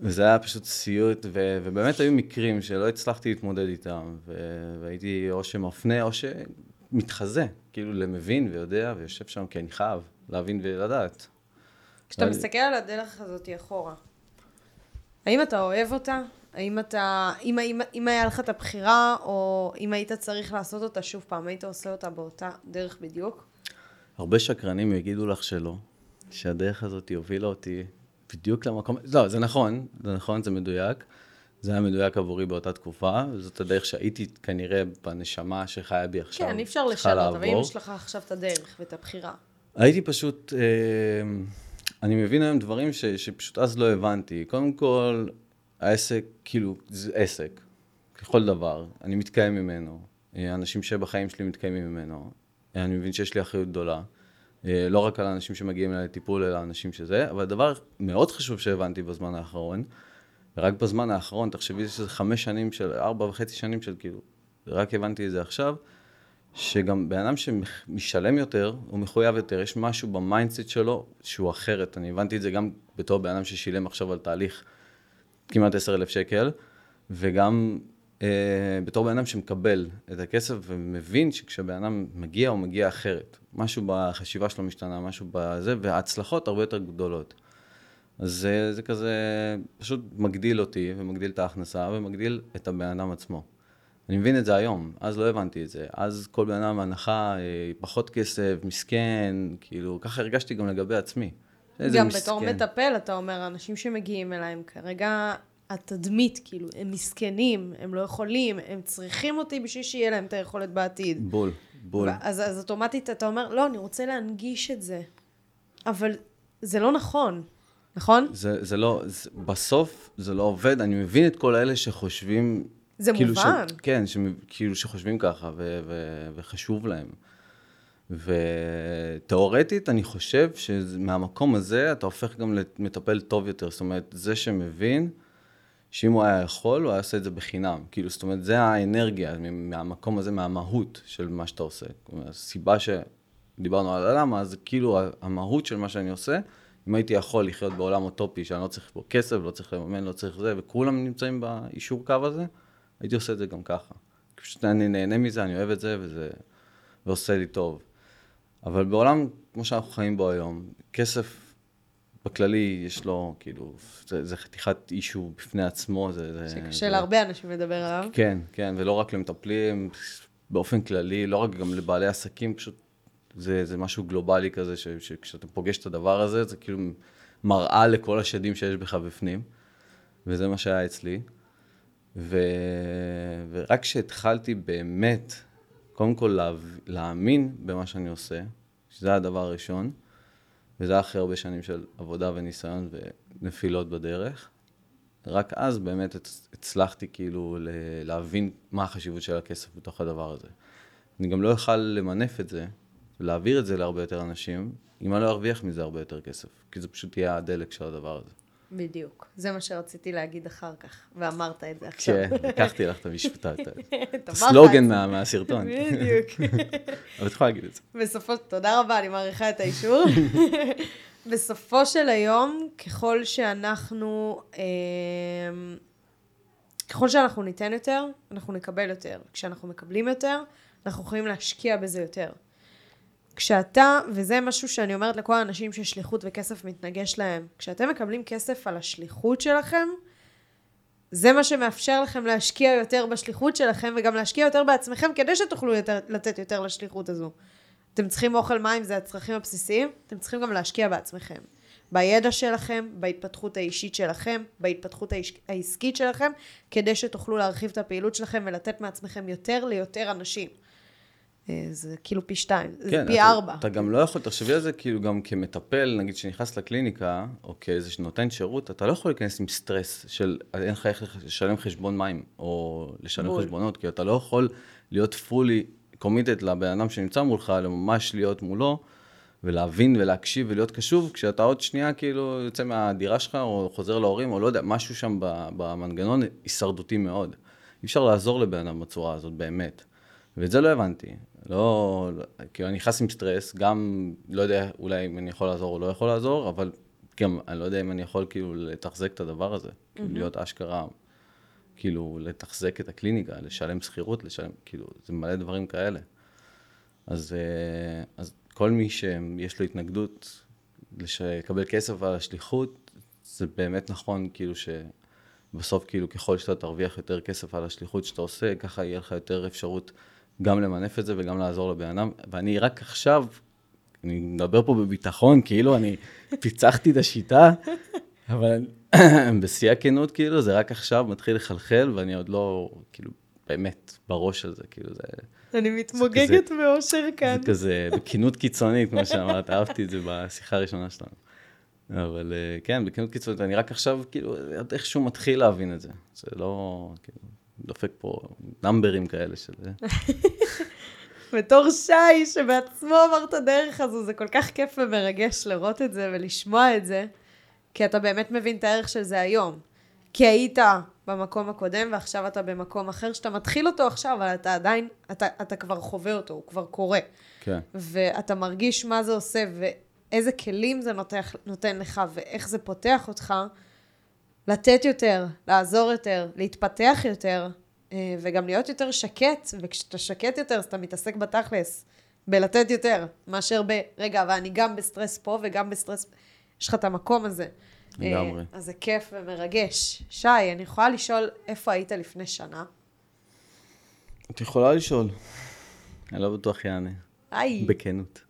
וזה היה פשוט סיוט, ו- ובאמת היו מקרים שלא הצלחתי להתמודד איתם, ו- והייתי או שמפנה או שמתחזה, כאילו למבין ויודע, ויושב שם כי אני חייב להבין ולדעת. כשאתה אבל- מסתכל על הדרך הזאת אחורה, האם אתה אוהב אותה? האם אתה, אם, אם, אם היה לך את הבחירה, או אם היית צריך לעשות אותה שוב פעם, היית עושה אותה באותה דרך בדיוק? הרבה שקרנים יגידו לך שלא, שהדרך הזאת הובילה אותי בדיוק למקום, לא, זה נכון, זה נכון, זה מדויק. זה היה מדויק עבורי באותה תקופה, וזאת הדרך שהייתי כנראה בנשמה שחיה בי עכשיו. כן, אי אפשר לשנות, אבל אם יש לך עכשיו את הדרך ואת הבחירה. הייתי פשוט, אה, אני מבין היום דברים ש, שפשוט אז לא הבנתי. קודם כל, העסק, כאילו, זה עסק, ככל דבר, אני מתקיים ממנו. האנשים שבחיים שלי מתקיימים ממנו. אני מבין שיש לי אחריות גדולה. אה, לא רק על האנשים שמגיעים אליי לטיפול, אלא אנשים שזה, אבל דבר מאוד חשוב שהבנתי בזמן האחרון, ורק בזמן האחרון, תחשבי שזה חמש שנים של, ארבע וחצי שנים של כאילו, רק הבנתי את זה עכשיו, שגם בן אדם שמשלם יותר, הוא מחויב יותר, יש משהו ב mindset שלו שהוא אחרת. אני הבנתי את זה גם בתור בן אדם ששילם עכשיו על תהליך כמעט עשר אלף שקל, וגם אה, בתור בן אדם שמקבל את הכסף ומבין שכשבן אדם מגיע, הוא מגיע אחרת. משהו בחשיבה שלו משתנה, משהו בזה, וההצלחות הרבה יותר גדולות. אז זה, זה כזה פשוט מגדיל אותי ומגדיל את ההכנסה ומגדיל את הבן אדם עצמו. אני מבין את זה היום, אז לא הבנתי את זה. אז כל בן אדם הנחה, אה, פחות כסף, מסכן, כאילו, ככה הרגשתי גם לגבי עצמי. גם מסכן. בתור מטפל, אתה אומר, אנשים שמגיעים אליי הם כרגע התדמית, כאילו, הם מסכנים, הם לא יכולים, הם צריכים אותי בשביל שיהיה להם את היכולת בעתיד. בול, בול. אז, אז אוטומטית אתה אומר, לא, אני רוצה להנגיש את זה. אבל זה לא נכון. נכון? זה, זה לא, זה, בסוף זה לא עובד, אני מבין את כל אלה שחושבים... זה כאילו מובן. ש, כן, ש, כאילו שחושבים ככה ו, ו, וחשוב להם. ותאורטית, אני חושב שמהמקום הזה אתה הופך גם למטפל טוב יותר. זאת אומרת, זה שמבין שאם הוא היה יכול, הוא היה עושה את זה בחינם. כאילו, זאת אומרת, זה האנרגיה מהמקום הזה, מהמהות של מה שאתה עושה. הסיבה שדיברנו על הלמה, זה כאילו המהות של מה שאני עושה. אם הייתי יכול לחיות בעולם אוטופי, שאני לא צריך פה כסף, לא צריך לממן, לא צריך זה, וכולם נמצאים באישור קו הזה, הייתי עושה את זה גם ככה. פשוט אני נהנה מזה, אני אוהב את זה, וזה ועושה לי טוב. אבל בעולם, כמו שאנחנו חיים בו היום, כסף בכללי, יש לו, כאילו, זה, זה חתיכת אישו בפני עצמו. זה, שקשה זה, להרבה אנשים לדבר עליו. כן, כן, ולא רק למטפלים, באופן כללי, לא רק גם לבעלי עסקים, פשוט זה, זה משהו גלובלי כזה, ש, שכשאתה פוגש את הדבר הזה, זה כאילו מראה לכל השדים שיש בך בפנים, וזה מה שהיה אצלי. ו, ורק כשהתחלתי באמת, קודם כל לה, להאמין במה שאני עושה, שזה הדבר הראשון, וזה היה אחרי הרבה שנים של עבודה וניסיון ונפילות בדרך, רק אז באמת הצלחתי כאילו להבין מה החשיבות של הכסף בתוך הדבר הזה. אני גם לא אוכל למנף את זה, ולהעביר את זה להרבה יותר אנשים, אם אני לא ארוויח מזה הרבה יותר כסף. כי זה פשוט יהיה הדלק של הדבר הזה. בדיוק. זה מה שרציתי להגיד אחר כך, ואמרת את זה עכשיו. כן, לקחתי לך את המשפטת, את הסלוגן מהסרטון. בדיוק. אבל את יכולה להגיד את זה. בסופו, תודה רבה, אני מעריכה את האישור. בסופו של היום, ככל שאנחנו, אה, ככל שאנחנו ניתן יותר, אנחנו נקבל יותר. כשאנחנו מקבלים יותר, אנחנו יכולים להשקיע בזה יותר. כשאתה, וזה משהו שאני אומרת לכל האנשים ששליחות וכסף מתנגש להם, כשאתם מקבלים כסף על השליחות שלכם, זה מה שמאפשר לכם להשקיע יותר בשליחות שלכם וגם להשקיע יותר בעצמכם כדי שתוכלו יותר, לתת יותר לשליחות הזו. אתם צריכים אוכל מים, זה הצרכים הבסיסיים, אתם צריכים גם להשקיע בעצמכם. בידע שלכם, בהתפתחות האישית שלכם, בהתפתחות העסקית שלכם, כדי שתוכלו להרחיב את הפעילות שלכם ולתת מעצמכם יותר ליותר אנשים. אה, זה כאילו פי שתיים, כן, זה פי אתה, ארבע. אתה גם לא יכול, תחשבי על זה כאילו גם כמטפל, נגיד שנכנס לקליניקה, או כאיזה שנותן שירות, אתה לא יכול להיכנס עם סטרס של אין לך איך לשלם חשבון מים, או לשלם בול. חשבונות, כי אתה לא יכול להיות פולי קומיטד לבן אדם שנמצא מולך, לממש להיות מולו, ולהבין ולהקשיב ולהיות קשוב, כשאתה עוד שנייה כאילו יוצא מהדירה שלך, או חוזר להורים, או לא יודע, משהו שם במנגנון הישרדותי מאוד. אי אפשר לעזור לבן אדם בצורה הזאת, באמת. ואת זה לא הבנתי. לא, כאילו, אני נכנס עם סטרס, גם לא יודע אולי אם אני יכול לעזור או לא יכול לעזור, אבל גם אני לא יודע אם אני יכול כאילו לתחזק את הדבר הזה, mm-hmm. כאילו להיות אשכרה, כאילו לתחזק את הקליניקה, לשלם שכירות, לשלם, כאילו, זה מלא דברים כאלה. אז, אה, אז כל מי שיש לו התנגדות לקבל כסף על השליחות, זה באמת נכון, כאילו ש... בסוף, כאילו, ככל שאתה תרוויח יותר כסף על השליחות שאתה עושה, ככה יהיה לך יותר אפשרות גם למנף את זה וגם לעזור לבן אדם. ואני רק עכשיו, אני מדבר פה בביטחון, כאילו אני פיצחתי את השיטה, אבל בשיא הכנות, כאילו, זה רק עכשיו מתחיל לחלחל, ואני עוד לא, כאילו, באמת, בראש של זה, כאילו, זה... אני מתמוגגת מאושר כאן. זה כזה, בכנות קיצונית, כמו שאמרת, אהבתי את זה בשיחה הראשונה שלנו. אבל אה, כן, בכנות קיצונית, אני רק עכשיו, כאילו, איכשהו מתחיל להבין את זה. זה לא, כאילו, דופק פה נאמברים כאלה של... בתור שי, שבעצמו עבר את הדרך הזו, זה כל כך כיף ומרגש לראות את זה ולשמוע את זה, כי אתה באמת מבין את הערך של זה היום. כי היית במקום הקודם, ועכשיו אתה במקום אחר, שאתה מתחיל אותו עכשיו, אבל אתה עדיין, אתה, אתה כבר חווה אותו, הוא כבר קורה. כן. ואתה מרגיש מה זה עושה, ואיזה כלים זה נותח, נותן לך, ואיך זה פותח אותך, לתת יותר, לעזור יותר, להתפתח יותר, אה, וגם להיות יותר שקט, וכשאתה שקט יותר, אז אתה מתעסק בתכלס, בלתת יותר, מאשר ב, רגע, אבל אני גם בסטרס פה וגם בסטרס, יש לך את המקום הזה. לגמרי. אה, אז זה כיף ומרגש. שי, אני יכולה לשאול איפה היית לפני שנה? את יכולה לשאול. אני לא בטוח יענה. היי. בכנות.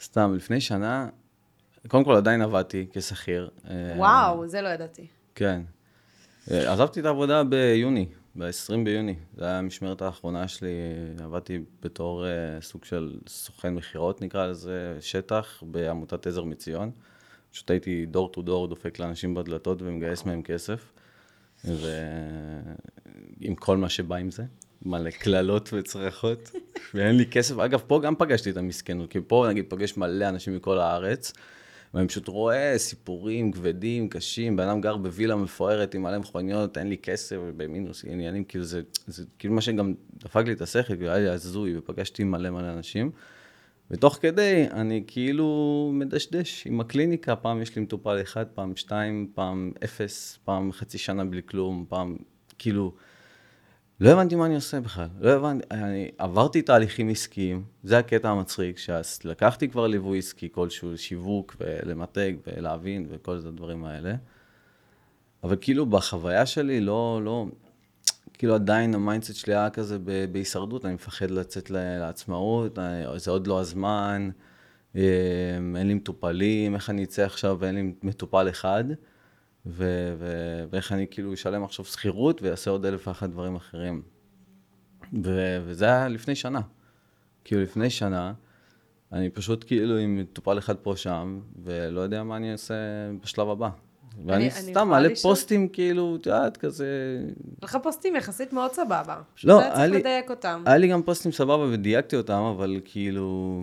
סתם, לפני שנה, קודם כל עדיין עבדתי כשכיר. אה, וואו, זה לא ידעתי. כן. אה, עזבתי את העבודה ביוני, ב-20 ביוני. זו הייתה המשמרת האחרונה שלי, עבדתי בתור uh, סוג של סוכן מכירות, נקרא לזה, שטח, בעמותת עזר מציון. פשוט הייתי דור טו דור דופק לאנשים בדלתות ומגייס מהם כסף. ועם כל מה שבא עם זה, מלא קללות וצרחות, ואין לי כסף. אגב, פה גם פגשתי את המסכנות, כי פה נגיד פגש מלא אנשים מכל הארץ, ואני פשוט רואה סיפורים כבדים, קשים, בן אדם גר בווילה מפוארת עם מלא מכוניות, אין לי כסף, במינוס עניינים, כאילו זה, זה כאילו מה שגם דפק לי את השכל, כאילו היה לי הזוי, ופגשתי מלא מלא אנשים. ותוך כדי, אני כאילו מדשדש עם הקליניקה, פעם יש לי מטופל אחד, פעם שתיים, פעם אפס, פעם חצי שנה בלי כלום, פעם כאילו... לא הבנתי מה אני עושה בכלל, לא הבנתי, אני עברתי תהליכים עסקיים, זה הקטע המצחיק, שלקחתי כבר ליווי עסקי כלשהו, שיווק ולמתג ולהבין וכל זה הדברים האלה, אבל כאילו בחוויה שלי לא, לא, כאילו עדיין המיינדסט שלי היה כזה ב- בהישרדות, אני מפחד לצאת לעצמאות, זה עוד לא הזמן, אמ, אין לי מטופלים, איך אני אצא עכשיו ואין לי מטופל אחד. ו- ו- ואיך אני כאילו אשלם עכשיו שכירות ויעשה עוד אלף ואחת דברים אחרים. ו- וזה היה לפני שנה. כאילו לפני שנה, אני פשוט כאילו עם מטופל אחד פה שם, ולא יודע מה אני אעשה בשלב הבא. ואני אני סתם מעלה פוסטים כאילו, את יודעת, כזה... לך פוסטים יחסית מאוד סבבה. לא, היה היה לי- צריך לדייק אותם. היה לי גם פוסטים סבבה ודייקתי אותם, אבל כאילו...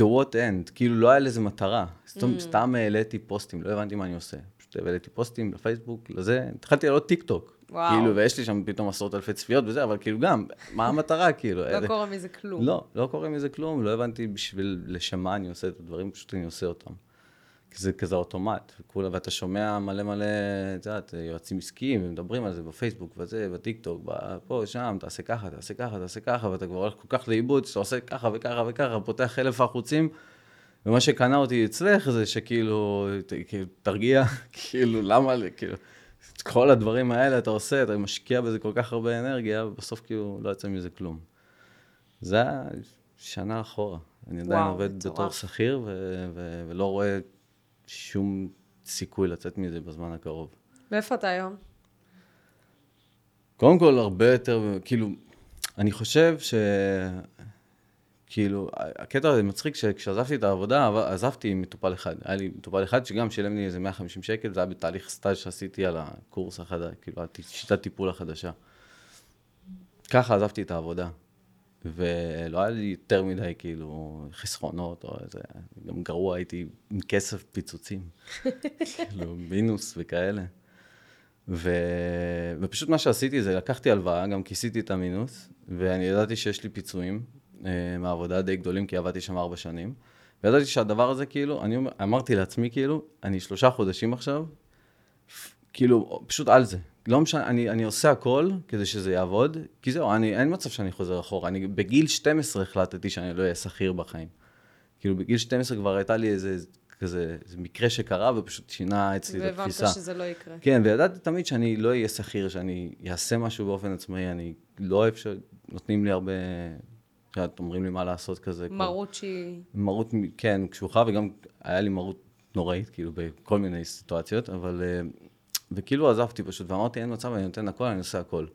to what end? כאילו לא היה לזה מטרה. סתם, Mm. סתם העליתי פוסטים, לא הבנתי מה אני עושה. פשוט העליתי פוסטים לפייסבוק, לזה, התחלתי לעלות טיק טוק. וואו. כאילו, ויש לי שם פתאום עשרות אלפי צפיות וזה, אבל כאילו גם, מה המטרה, כאילו? לא קורה מזה כלום. לא, לא קורה מזה כלום, לא הבנתי בשביל, לשם מה אני עושה את הדברים, פשוט אני עושה אותם. כי זה כזה אוטומט, וכולה, ואתה שומע מלא מלא, את יודעת, יועצים עסקיים, ומדברים על זה בפייסבוק וזה, בטיקטוק, פה, שם, תעשה ככה, תעשה ככה, תעשה ככה, ואתה כבר הולך כל כך לאיבוד, שאתה עושה ככה וככה וככה, פותח אלף ערוצים, ומה שקנה אותי אצלך זה שכאילו, ת- כאילו, תרגיע, כאילו, למה, כאילו, את כל הדברים האלה אתה עושה, אתה משקיע בזה כל כך הרבה אנרגיה, ובסוף כאילו לא יוצא מזה כלום. זה היה שנה אחורה. אני עדיין וואו, עובד מטורף. בתור שכיר, ו- ו- ולא רואה שום סיכוי לצאת מזה בזמן הקרוב. ואיפה אתה היום? קודם כל, הרבה יותר, כאילו, אני חושב ש... כאילו, הקטע הזה מצחיק שכשעזבתי את העבודה, עב- עזבתי עם מטופל אחד. היה לי מטופל אחד שגם שילם לי איזה 150 שקל, זה היה בתהליך סטאז' שעשיתי על הקורס החדש, כאילו, שיטת טיפול החדשה. ככה עזבתי את העבודה. ולא היה לי יותר מדי, כאילו, חסכונות או איזה... גם גרוע, הייתי עם כסף פיצוצים. כאילו, מינוס וכאלה. ו... ופשוט מה שעשיתי זה לקחתי הלוואה, גם כיסיתי את המינוס, ואני ידעתי שיש לי פיצויים מהעבודה די גדולים, כי עבדתי שם ארבע שנים. וידעתי שהדבר הזה, כאילו, אני אומר- אמרתי לעצמי, כאילו, אני שלושה חודשים עכשיו, כאילו, פשוט על זה. לא משנה, אני, אני עושה הכל כדי שזה יעבוד, כי זהו, אני, אין מצב שאני חוזר אחורה. אני בגיל 12 החלטתי שאני לא אהיה שכיר בחיים. כאילו, בגיל 12 כבר הייתה לי איזה כזה, זה מקרה שקרה ופשוט שינה אצלי את התפיסה. והבנת שזה לא יקרה. כן, וידעתי תמיד שאני לא אהיה שכיר, שאני אעשה משהו באופן עצמאי, אני לא אוהב שנותנים לי הרבה, את יודעת, אומרים לי מה לעשות כזה. מרות שהיא... מרות, כן, קשוחה, וגם היה לי מרות נוראית, כאילו, בכל מיני סיטואציות, אבל... אה, וכאילו עזבתי פשוט, ואמרתי, אין מצב, אני נותן הכל, אני עושה הכל.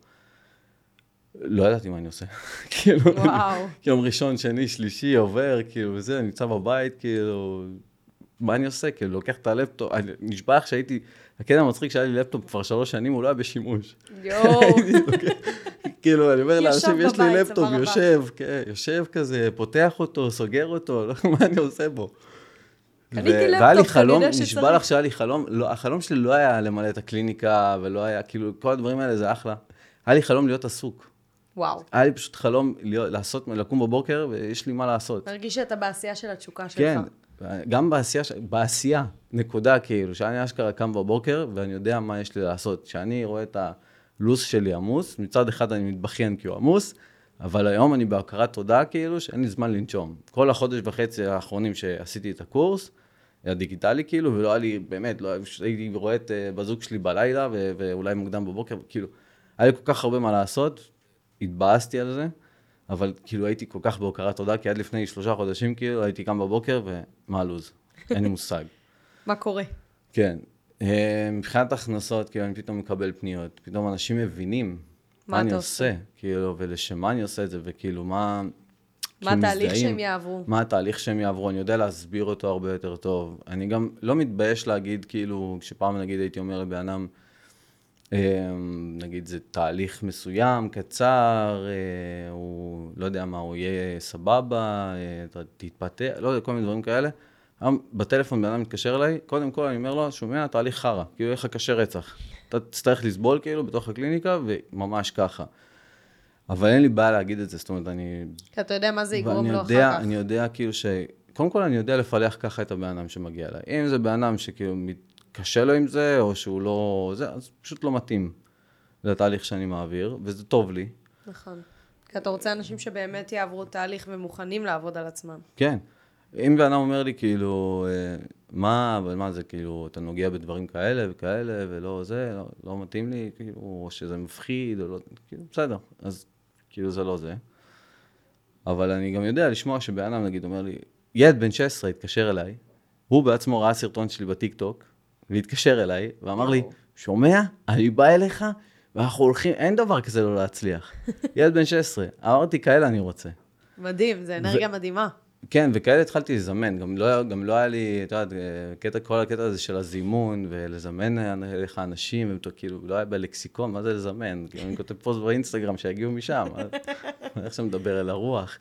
לא ידעתי מה אני עושה. כאילו, וואו. יום ראשון, שני, שלישי, עובר, כאילו, וזה, אני נמצא בבית, כאילו, מה אני עושה? כאילו, לוקח את הלפטופ, אני נשבע לך שהייתי, הקטע המצחיק שהיה לי לפטופ כבר שלוש שנים, הוא לא היה בשימוש. יואו. כאילו, אני אומר לאנשים, יש לי לפטופ, יושב, כן, יושב כזה, פותח אותו, סוגר אותו, לא, מה אני עושה בו? קניתי ו- לפטופ, והיה לי חלום, נשבע. לך שהיה לי חלום, לא, החלום שלי לא היה למלא את הקליניקה, ולא היה, כאילו, כל הדברים האלה זה אחלה. היה לי חלום להיות עסוק. וואו. היה לי פשוט חלום להיות, לעשות, לקום בבוקר, ויש לי מה לעשות. מרגיש שאתה בעשייה של התשוקה שלך. כן, גם בעשייה, בעשייה, נקודה, כאילו, שאני אשכרה קם בבוקר, ואני יודע מה יש לי לעשות. כשאני רואה את הלו"ז שלי עמוס, מצד אחד אני מתבכיין כי הוא עמוס, אבל היום אני בהכרת תודה, כאילו, שאין לי זמן לנשום. כל החודש וחצי האחרונים שעשיתי את הקורס, הדיגיטלי, כאילו, ולא היה לי, באמת, לא, הייתי רואה את אה, בזוג שלי בלילה, ואולי מוקדם בבוקר, כאילו, היה לי כל כך הרבה מה לעשות, התבאסתי על זה, אבל כאילו הייתי כל כך בהוקרת תודה, כי עד לפני שלושה חודשים, כאילו, הייתי קם בבוקר, ומה הלו"ז? אין לי מושג. מה קורה? כן. אה, מבחינת הכנסות, כאילו, אני פתאום מקבל פניות, פתאום אנשים מבינים מה מה אני עושה, כאילו, ולשם מה אני עושה את זה, וכאילו, מה... מה כאילו, התהליך. שהם יעברו? מה התהליך שהם יעברו, אני יודע להסביר אותו הרבה יותר טוב. אני גם לא מתבייש להגיד, כאילו, כשפעם נגיד הייתי אומר לבן אדם, אה, נגיד זה תהליך מסוים, קצר, אה, לא יודע מה, הוא יהיה סבבה, אה, תתפתח, לא יודע, כל מיני דברים כאלה. היום בטלפון בן אדם מתקשר אליי, קודם כל אני אומר לו, שומע, תהליך חרא, כאילו יהיה לך קשה רצח. אתה תצטרך לסבול כאילו בתוך הקליניקה, וממש ככה. אבל אין לי בעיה להגיד את זה, זאת אומרת, אני כי אתה יודע מה זה יגרום לו יודע, אחר כך. אני יודע כאילו ש... קודם כל אני יודע לפלח ככה את הבן אדם שמגיע אליי. אם זה בן אדם שכאילו קשה לו עם זה, או שהוא לא... זה, אז פשוט לא מתאים לתהליך שאני מעביר, וזה טוב לי. נכון. כי אתה רוצה אנשים שבאמת יעברו תהליך ומוכנים לעבוד על עצמם. כן. אם בן אדם אומר לי כאילו, אה, מה, אבל מה זה כאילו, אתה נוגע בדברים כאלה וכאלה, ולא זה, לא, לא מתאים לי, כאילו, או שזה מפחיד, או לא, כאילו, בסדר, אז כאילו זה לא זה. אבל אני גם יודע לשמוע שבן אדם, נגיד, אומר לי, ילד בן 16 התקשר אליי, הוא בעצמו ראה סרטון שלי בטיקטוק, והתקשר אליי, ואמר לי. שומע, אני בא אליך, ואנחנו הולכים, אין דבר כזה לא להצליח. ילד בן 16, אמרתי, כאלה אני רוצה. מדהים, זה אנרגיה מדהימה. כן, וכאלה התחלתי לזמן, גם לא, גם לא היה לי, את יודעת, קטע, כל הקטע הזה של הזימון, ולזמן אליך אנשים, ואתה כאילו, לא היה בלקסיקון, מה זה לזמן? כאילו, אני כותב פוסט באינסטגרם שיגיעו משם, איך שאתה מדבר אל הרוח.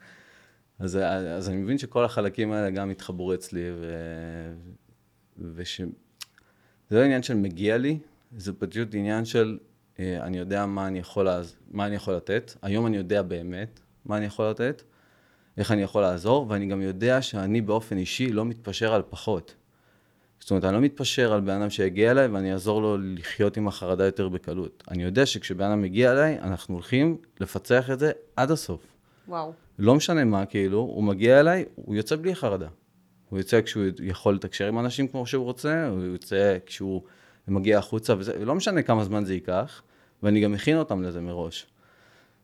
אז, אז אני מבין שכל החלקים האלה גם התחברו אצלי, ו... וש... זה לא עניין של מגיע לי, זה פשוט עניין של אה, אני יודע מה אני יכול. מה אני יכול לתת. היום אני יודע באמת מה אני יכול לתת, איך אני יכול לעזור, ואני גם יודע שאני באופן אישי לא מתפשר על פחות. זאת אומרת, אני לא מתפשר על בן אדם שיגיע אליי ואני אעזור לו לחיות עם החרדה יותר בקלות. אני יודע שכשבן אדם מגיע אליי, אנחנו הולכים לפצח את זה עד הסוף. וואו. לא משנה מה, כאילו, הוא מגיע אליי, הוא יוצא בלי חרדה. הוא יוצא כשהוא יכול לתקשר עם אנשים כמו שהוא רוצה, הוא יוצא כשהוא מגיע החוצה, וזה, ולא משנה כמה זמן זה ייקח, ואני גם מכין אותם לזה מראש.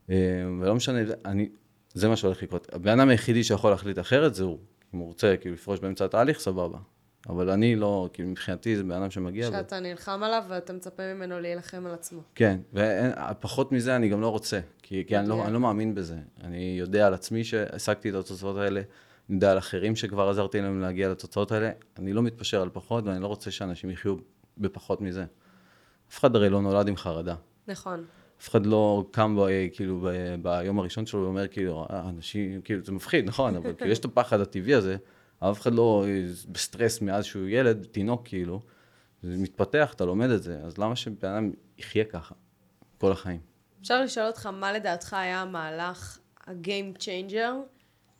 אה, ולא משנה, אני, זה מה שהולך לקרות. הבן אדם היחידי שיכול להחליט אחרת זה הוא. אם הוא רוצה כאילו לפרוש באמצע התהליך, סבבה. אבל אני לא, כאילו מבחינתי זה בן אדם שמגיע. ו... שאתה נלחם עליו ואתה מצפה ממנו להילחם על עצמו. כן, ופחות מזה אני גם לא רוצה, כי, כי אני, לא, מדויק. אני לא מאמין בזה. אני יודע על עצמי שהשגתי את התוצאות האלה, אני יודע על אחרים שכבר עזרתי להם להגיע לתוצאות האלה, אני לא מתפשר על פחות, ואני לא רוצה שאנשים יחיו בפחות מזה. אף אחד הרי לא נולד עם חרדה. נכון. אף אחד לא קם ב, כאילו ב, ביום הראשון שלו ואומר כאילו, "אה, אנשים, כאילו זה מפחיד, נכון, אבל כאילו יש את הפחד הטבעי הזה, אף אחד לא בסטרס מאז שהוא ילד, תינוק כאילו, זה מתפתח, אתה לומד את זה, אז למה שבן אדם יחיה ככה כל החיים? אפשר לשאול אותך מה לדעתך היה המהלך, ה-game changer,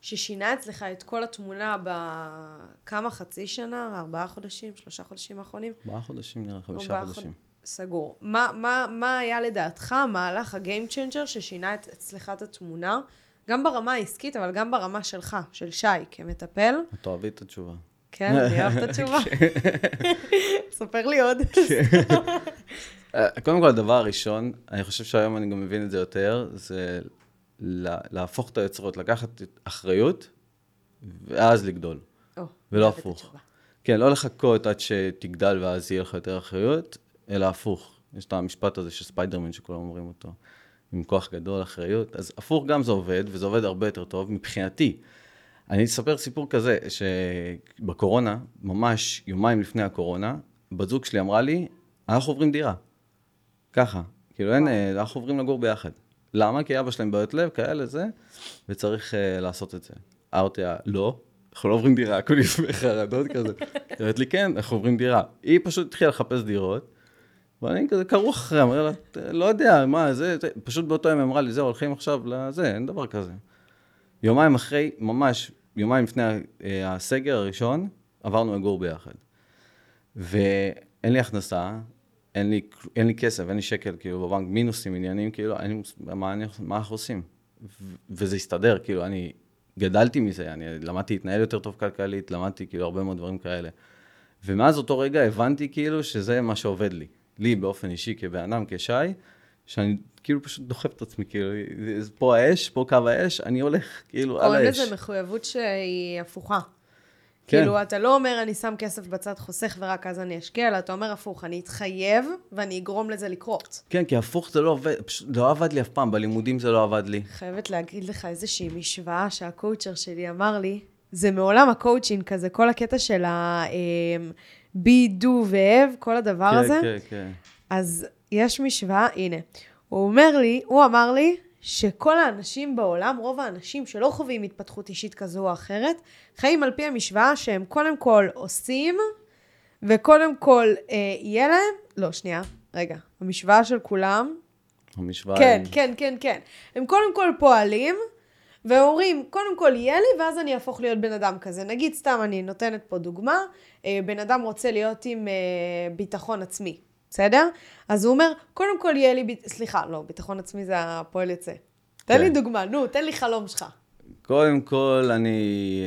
ששינה אצלך את כל התמונה בכמה חצי שנה, ארבעה חודשים, שלושה חודשים האחרונים? ארבעה חודשים נראה, חמישה חודשים. חוד- סגור. מה, מה, מה היה לדעתך המהלך ה-game changer ששינה את, אצלך את התמונה, גם ברמה העסקית, אבל גם ברמה שלך, של שי, כמטפל? את אוהבי את התשובה. כן, אני אוהבת את התשובה. ספר לי עוד. אה, קודם כל, הדבר הראשון, אני חושב שהיום אני גם מבין את זה יותר, זה לה- להפוך את היוצרות, לקחת אחריות, ואז לגדול. או, ולא הפוך. כן, לא לחכות עד שתגדל ואז יהיה לך יותר אחריות, אלא הפוך. יש את המשפט הזה של ספיידרמן שכולם אומרים אותו, עם כוח גדול, אחריות. אז הפוך גם זה עובד, וזה עובד הרבה יותר טוב מבחינתי. אני אספר סיפור כזה, שבקורונה, ממש יומיים לפני הקורונה, בת זוג שלי אמרה לי, אנחנו עוברים דירה. ככה. כאילו אין, אה, אנחנו עוברים לגור ביחד. למה? כי אבא שלהם בעיות לב, כאלה, זה, וצריך uh, לעשות את זה. אמרתי לה, לא, אנחנו לא עוברים דירה, הכל לפני חרדות כזה. היא אומרת לי, כן, אנחנו עוברים דירה. היא פשוט התחילה לחפש דירות, ואני כזה כרוך אחריה, אומר לה, "ת- לא יודע, מה, זה, זה, פשוט באותו יום אמרה לי, זהו, הולכים עכשיו לזה, אין דבר כזה. יומיים אחרי, ממש, יומיים לפני אה, הסגר הראשון, עברנו לגור ביחד. ואין לי הכנסה, אין לי, אין לי כסף, אין לי שקל, כאילו, בבנק, מינוסים, עניינים, כאילו, אין לי מה, מה אנחנו עושים? ו- וזה הסתדר, כאילו, אני גדלתי מזה, אני למדתי להתנהל יותר טוב כלכלית, למדתי, כאילו, הרבה מאוד דברים כאלה. ומאז אותו רגע הבנתי, כאילו, שזה מה שעובד לי. לי, באופן אישי, כבן אדם, כשי, שאני כאילו פשוט דוחף את עצמי, כאילו, זה- פה האש, פה קו האש, אני הולך, כאילו, על קווי האש. לזה מחויבות שהיא הפוכה. כן. כאילו, אתה לא אומר, אני שם כסף בצד חוסך ורק אז אני אשקיע, אלא אתה אומר הפוך, אני אתחייב ואני אגרום לזה לקרות. כן, כי הפוך זה לא עובד, פשוט לא עבד לי אף פעם, בלימודים זה לא עבד לי. חייבת להגיד לך איזושהי משוואה שה coach שלי אמר לי, זה מעולם הקואוצ'ינג כזה, כל הקטע של ה... בי, דו והב, כל הדבר כן, הזה. כן, כן. אז יש משוואה, הנה. הוא אומר לי, הוא אמר לי, שכל האנשים בעולם, רוב האנשים שלא חווים התפתחות אישית כזו או אחרת, חיים על פי המשוואה שהם קודם כל עושים, וקודם כל אה, יהיה להם, לא, שנייה, רגע, המשוואה של כולם, המשוואה... כן, היא- כן, כן, כן. הם קודם כל פועלים, והם אומרים, קודם כל יהיה לי, ואז אני אהפוך להיות בן אדם כזה. נגיד, סתם, אני נותנת פה דוגמה, אה, בן אדם רוצה להיות עם אה, ביטחון עצמי, בסדר? אז הוא אומר, קודם כל יהיה לי, ב... סליחה, לא, ביטחון עצמי זה הפועל יוצא. תן כן. לי דוגמה, נו, תן לי חלום שלך. קודם כל אני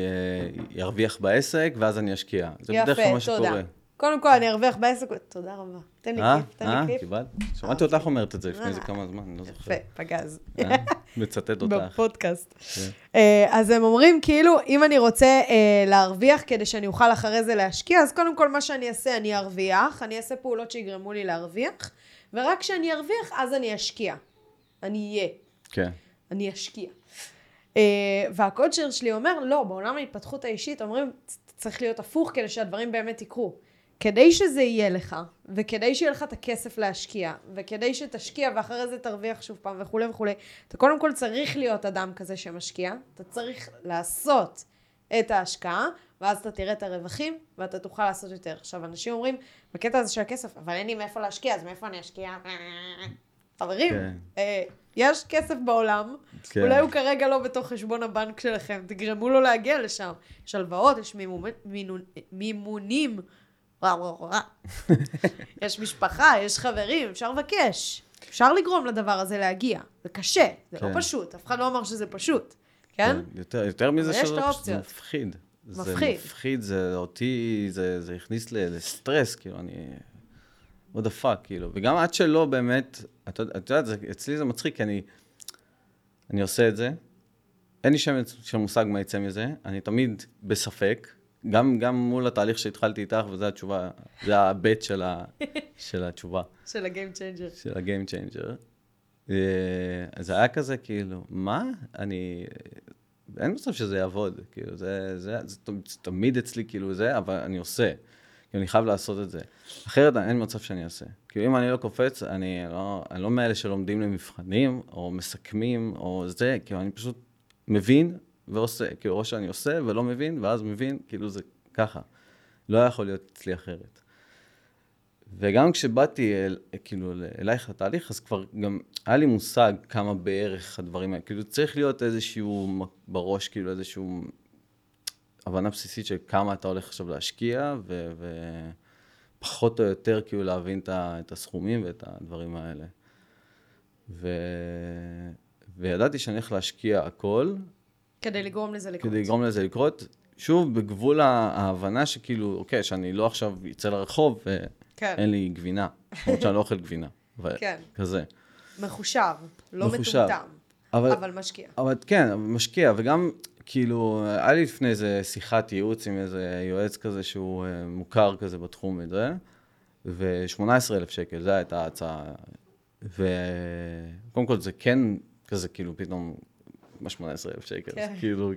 אה, ארוויח בעסק, ואז אני אשקיע. זה בדרך כלל יפה, מה שקורה. קודם כל אני ארוויח בעסק, תודה רבה. תן לי אה? כיף, תן אה? לי כיף. קיבלת? שמעתי אותך אומרת את זה לפני איזה אה. כמה זמן, אני לא זוכר. יפה, פגז. אה? מצטט אותך. בפודקאסט. כן. אה, אז הם אומרים, כאילו, אם אני רוצה אה, להרוויח כדי שאני אוכל אחרי זה להשקיע, אז קודם כל מה שאני אעשה, אני ארוויח, אני אעשה פעולות שיגרמו לי להרוויח, ורק כשאני ארוויח, אז אני אשקיע. אני אהיה, כן. אני אשקיע. אה, והקודשר שלי אומר, לא, בעולם ההתפתחות האישית אומרים, צריך להיות הפוך כדי שהדברים באמת יקרו. כדי שזה יהיה לך, וכדי שיהיה לך את הכסף להשקיע, וכדי שתשקיע ואחרי זה תרוויח שוב פעם וכולי וכולי, אתה קודם כל צריך להיות אדם כזה שמשקיע, אתה צריך לעשות את ההשקעה, ואז אתה תראה את הרווחים, ואתה תוכל לעשות יותר. עכשיו, אנשים אומרים, בקטע הזה של הכסף, אבל אין לי מאיפה להשקיע, אז מאיפה אני אשקיע? חברים, כן. אה, יש כסף בעולם, כן. אולי הוא כרגע לא בתוך חשבון הבנק שלכם, תגרמו לו להגיע לשם. יש הלוואות, יש מינו- מימונים, וואו וואו וואו. יש משפחה, יש חברים, אפשר לבקש. אפשר לגרום לדבר הזה להגיע. זה קשה, זה לא כן. פשוט, אף אחד לא אמר שזה פשוט, כן? יותר, יותר מזה שזה פשוט- האופציות. מפחיד. זה מפחיד. מפחיד, זה אותי, זה, זה הכניס לסטרס, כאילו, אני... what the fuck, כאילו. וגם עד שלא באמת, את את יודעת, זה- אצלי זה מצחיק, כי אני, אני עושה את זה, אין לי שמץ של מושג מה יצא מזה, אני תמיד בספק, גם, גם מול התהליך שהתחלתי איתך, וזו התשובה, זה הבט של, ה, של התשובה. של ה game changer. של ה game changer. זה היה כזה, כאילו, מה? אני... אין מצב שזה יעבוד, כאילו, זה, זה, זה, זה תמיד אצלי, כאילו, זה, אבל אני עושה. כאילו, אני חייב לעשות את זה. אחרת אין מצב שאני אעשה. כאילו, אם אני לא קופץ, אני לא, אני לא מאלה שלומדים למבחנים, או מסכמים, או זה, כאילו, אני פשוט מבין ועושה. כאילו, או שאני עושה ולא מבין, ואז מבין, כאילו, זה ככה. לא היה יכול להיות אצלי אחרת. וגם כשבאתי אל, כאילו אל- אלייך לתהליך, אז כבר גם היה לי מושג כמה בערך הדברים האלה. כאילו צריך להיות איזשהו בראש, כאילו איזשהו הבנה בסיסית של כמה אתה הולך עכשיו להשקיע, ו- ופחות או יותר כאילו להבין את הסכומים ואת הדברים האלה. ו... וידעתי שאני הולך להשקיע הכל, כדי לגרום לזה לקרות. כדי לגרום לזה לקרות, שוב, בגבול ההבנה שכאילו, אוקיי, שאני לא עכשיו אצא לרחוב כן. ואין לי גבינה, למרות שאני לא אוכל גבינה. ו- כן. כזה. מחושב, לא מחושב. מטומטם, אבל, אבל משקיע. אבל כן, משקיע, וגם, כאילו, היה לי לפני איזה שיחת ייעוץ עם איזה יועץ כזה שהוא אה, מוכר כזה בתחום הזה, ו-18,000 שקל, זו הייתה ההצעה. וקודם כל זה כן כזה, כאילו, פתאום, מה 18,000 שקל? כן. זה כאילו,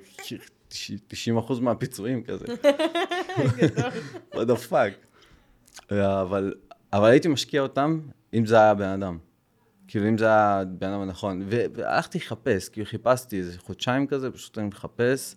90 אחוז מהפיצויים כזה. גדול. what the fuck. אבל, אבל הייתי משקיע אותם אם זה היה בן אדם. כאילו, אם זה היה בן אדם הנכון. והלכתי לחפש, כאילו חיפשתי איזה חודשיים כזה, פשוט אני מחפש,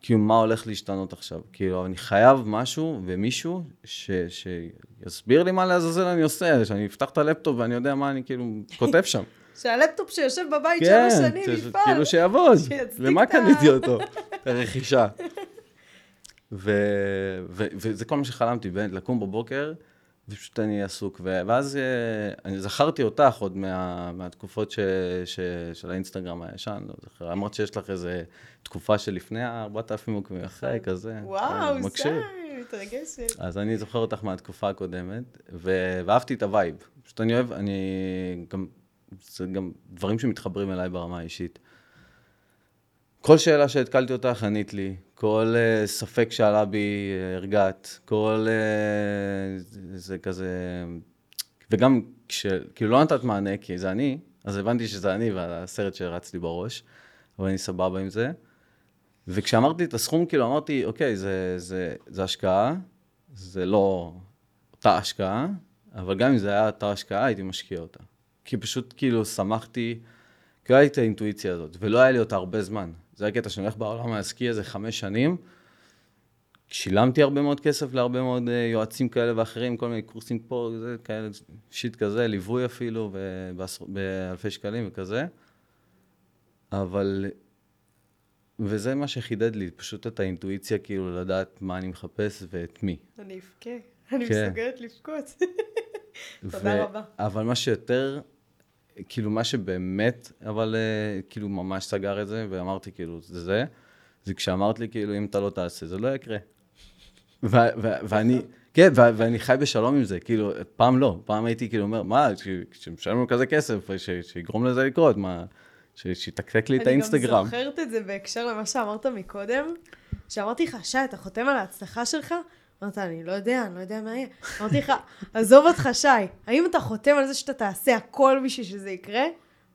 כאילו, מה הולך להשתנות עכשיו. כאילו, אני חייב משהו ומישהו ש- שיסביר לי מה לעזאזל אני עושה, שאני אפתח את הלפטופ ואני יודע מה אני כאילו כותב שם. שהלפטופ שיושב בבית כן, שלוש שנים יפעל. כאילו שיעבוד. למה קניתי אותו? ו- וזה כל מה שחלמתי, באמת, לקום בבוקר, ופשוט אני עסוק. ואז אה, אני זכרתי אותך עוד מה- מהתקופות ש- ש- של האינסטגרם הישן, לא זוכר, אמרת שיש לך איזה תקופה שלפני ה-4,000 עוקבים, אחרי כזה. וואו, סי. מתרגשת. אז אני זוכר אותך מהתקופה הקודמת, ואהבתי את ה vibe. פשוט אני אוהב, אני גם, זה גם דברים שמתחברים אליי ברמה האישית. כל שאלה שהתקלתי אותך, ענית לי. כל uh, ספק שעלה בי, uh, הרגעת. כל... Uh, זה כזה... וגם כש... כאילו לא נתת מענה, כי זה אני, אז הבנתי שזה אני והסרט שרץ לי בראש, אבל אני סבבה עם זה. וכשאמרתי את הסכום, כאילו אמרתי, אוקיי, זה, זה, זה השקעה, זה לא אותה השקעה, אבל גם אם זה היה אותה השקעה, הייתי משקיע אותה. כי פשוט כאילו שמחתי, כי לא היה לי את האינטואיציה הזאת, ולא היה לי אותה הרבה זמן. זה הקטע שאני הולך בעולם העסקי איזה חמש שנים, שילמתי הרבה מאוד כסף להרבה מאוד אה, יועצים כאלה ואחרים, כל מיני קורסים פה, זה כאלה, שיט כזה, ליווי אפילו, באלפי שקלים וכזה. אבל, וזה מה שחידד לי, פשוט את האינטואיציה, כאילו, לדעת מה אני מחפש ואת מי. אני אבכה, אני כן. מסוגלת לבכות. תודה רבה. אבל מה שיותר, כאילו, מה שבאמת, אבל אה, כאילו, ממש סגר את זה, ואמרתי, כאילו, זה זה, זה כשאמרת לי, כאילו, אם אתה לא תעשה, זה לא יקרה. ו- ו- ואני, כן, ו- ואני חי בשלום עם זה, כאילו, פעם לא, פעם הייתי כאילו אומר, מה, שמשלם לו כזה כסף, ש- שיגרום לזה לקרות, מה, ש- שיתקתק לי את האינסטגרם. אני גם זוכרת את זה בהקשר למה שאמרת מקודם, שאמרתי לך, שי, אתה חותם על ההצלחה שלך? אמרת, אני לא יודע, אני לא יודע מה יהיה. אמרתי לך, עזוב אותך, שי, האם אתה חותם על זה שאתה תעשה הכל בשביל שזה יקרה?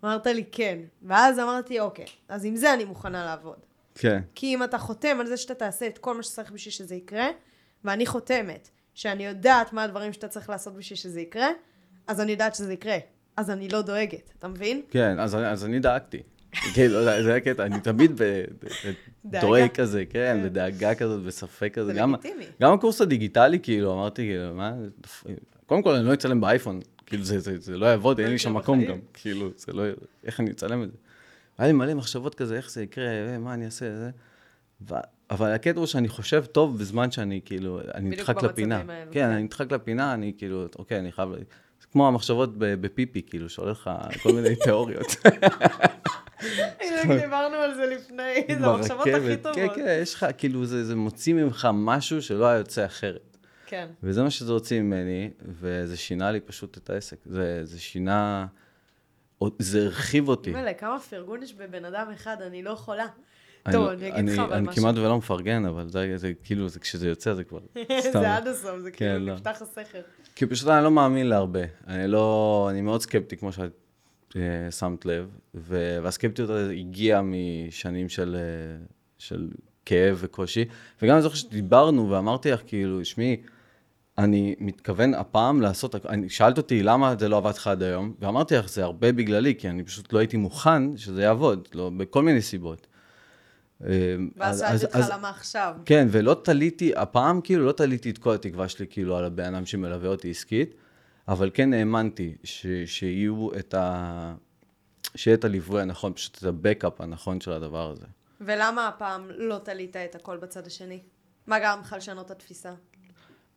אמרת לי, כן. ואז אמרתי, אוקיי, אז עם זה אני מוכנה לעבוד. כן, כי אם אתה חותם על זה שאתה תעשה את כל מה שצריך בשביל שזה יקרה, ואני חותמת שאני יודעת מה הדברים שאתה צריך לעשות בשביל שזה יקרה, אז אני יודעת שזה יקרה. אז אני לא דואגת, אתה מבין? כן, אז, אז אני דאגתי. כאילו, זה זה הקטע, אני תמיד ב- ב- דאגה. דואג כזה, כן, כן. בדאגה כזאת, בספק כזה. זה גם- לגיטימי. גם הקורס הדיגיטלי, כאילו, אמרתי, כאילו, מה, קודם כל, אני לא אצלם באייפון, כאילו, זה, לא יעבוד, אין לי שם מקום. גם, כאילו, זה לא, איך אני אצלם את זה? היה לי מלא מחשבות כזה, איך זה יקרה, אה, מה אני אעשה, זה. אבל הקטע הוא שאני חושב טוב בזמן שאני, כאילו, אני נדחק לפינה. כן, כן. אני נדחק לפינה, אני כאילו, אוקיי, אני חייב... זה כמו המחשבות בפיפי, כאילו, שעולה לך כל מיני תיאוריות. דיברנו על זה לפני, זה המחשבות הכי. טובות. כן, כן, יש לך, כאילו, זה, זה מוציא ממך משהו שלא היה יוצא אחרת. כן. וזה מה שזה הוציא ממני, וזה שינה לי פשוט את העסק. זה, זה שינה, זה הרחיב אותי. מילא, כמה פרגון יש בבן אדם אחד, אני לא יכולה. אני טוב, לא- אני אגיד לך אבל אני משהו. כמעט ולא מפרגן, אבל זה, זה כאילו, זה, כשזה יוצא זה כבר סתם. זה עד הסוף, זה כן, כאילו לא. נפתח הסכר. כי פשוט אני לא מאמין להרבה. אני לא, אני מאוד סקפטי, כמו שאת שמת לב, ו- והסקפטיות הזאת הגיעה משנים של, אה, של כאב וקושי. וגם אני זוכר שדיברנו ואמרתי לך, כאילו, שמעי, אני מתכוון הפעם לעשות, אני, שאלת אותי למה זה לא עבד לך עד היום, ואמרתי לך, זה הרבה בגללי, כי אני פשוט לא הייתי מוכן שזה יעבוד, לא, בכל מיני סיבות. אה, ואז אז- שאלתי אותך למה עכשיו. כן, ולא תליתי, הפעם כאילו לא תליתי את כל התקווה שלי כאילו על הבן אדם שמלווה אותי עסקית, אבל כן האמנתי ש, שיהיו את ה... שיהיה את הליווי הנכון, פשוט את הבקאפ הנכון של הדבר הזה. ולמה הפעם לא תלית את הכל בצד השני? מה גרם לך לשנות את התפיסה?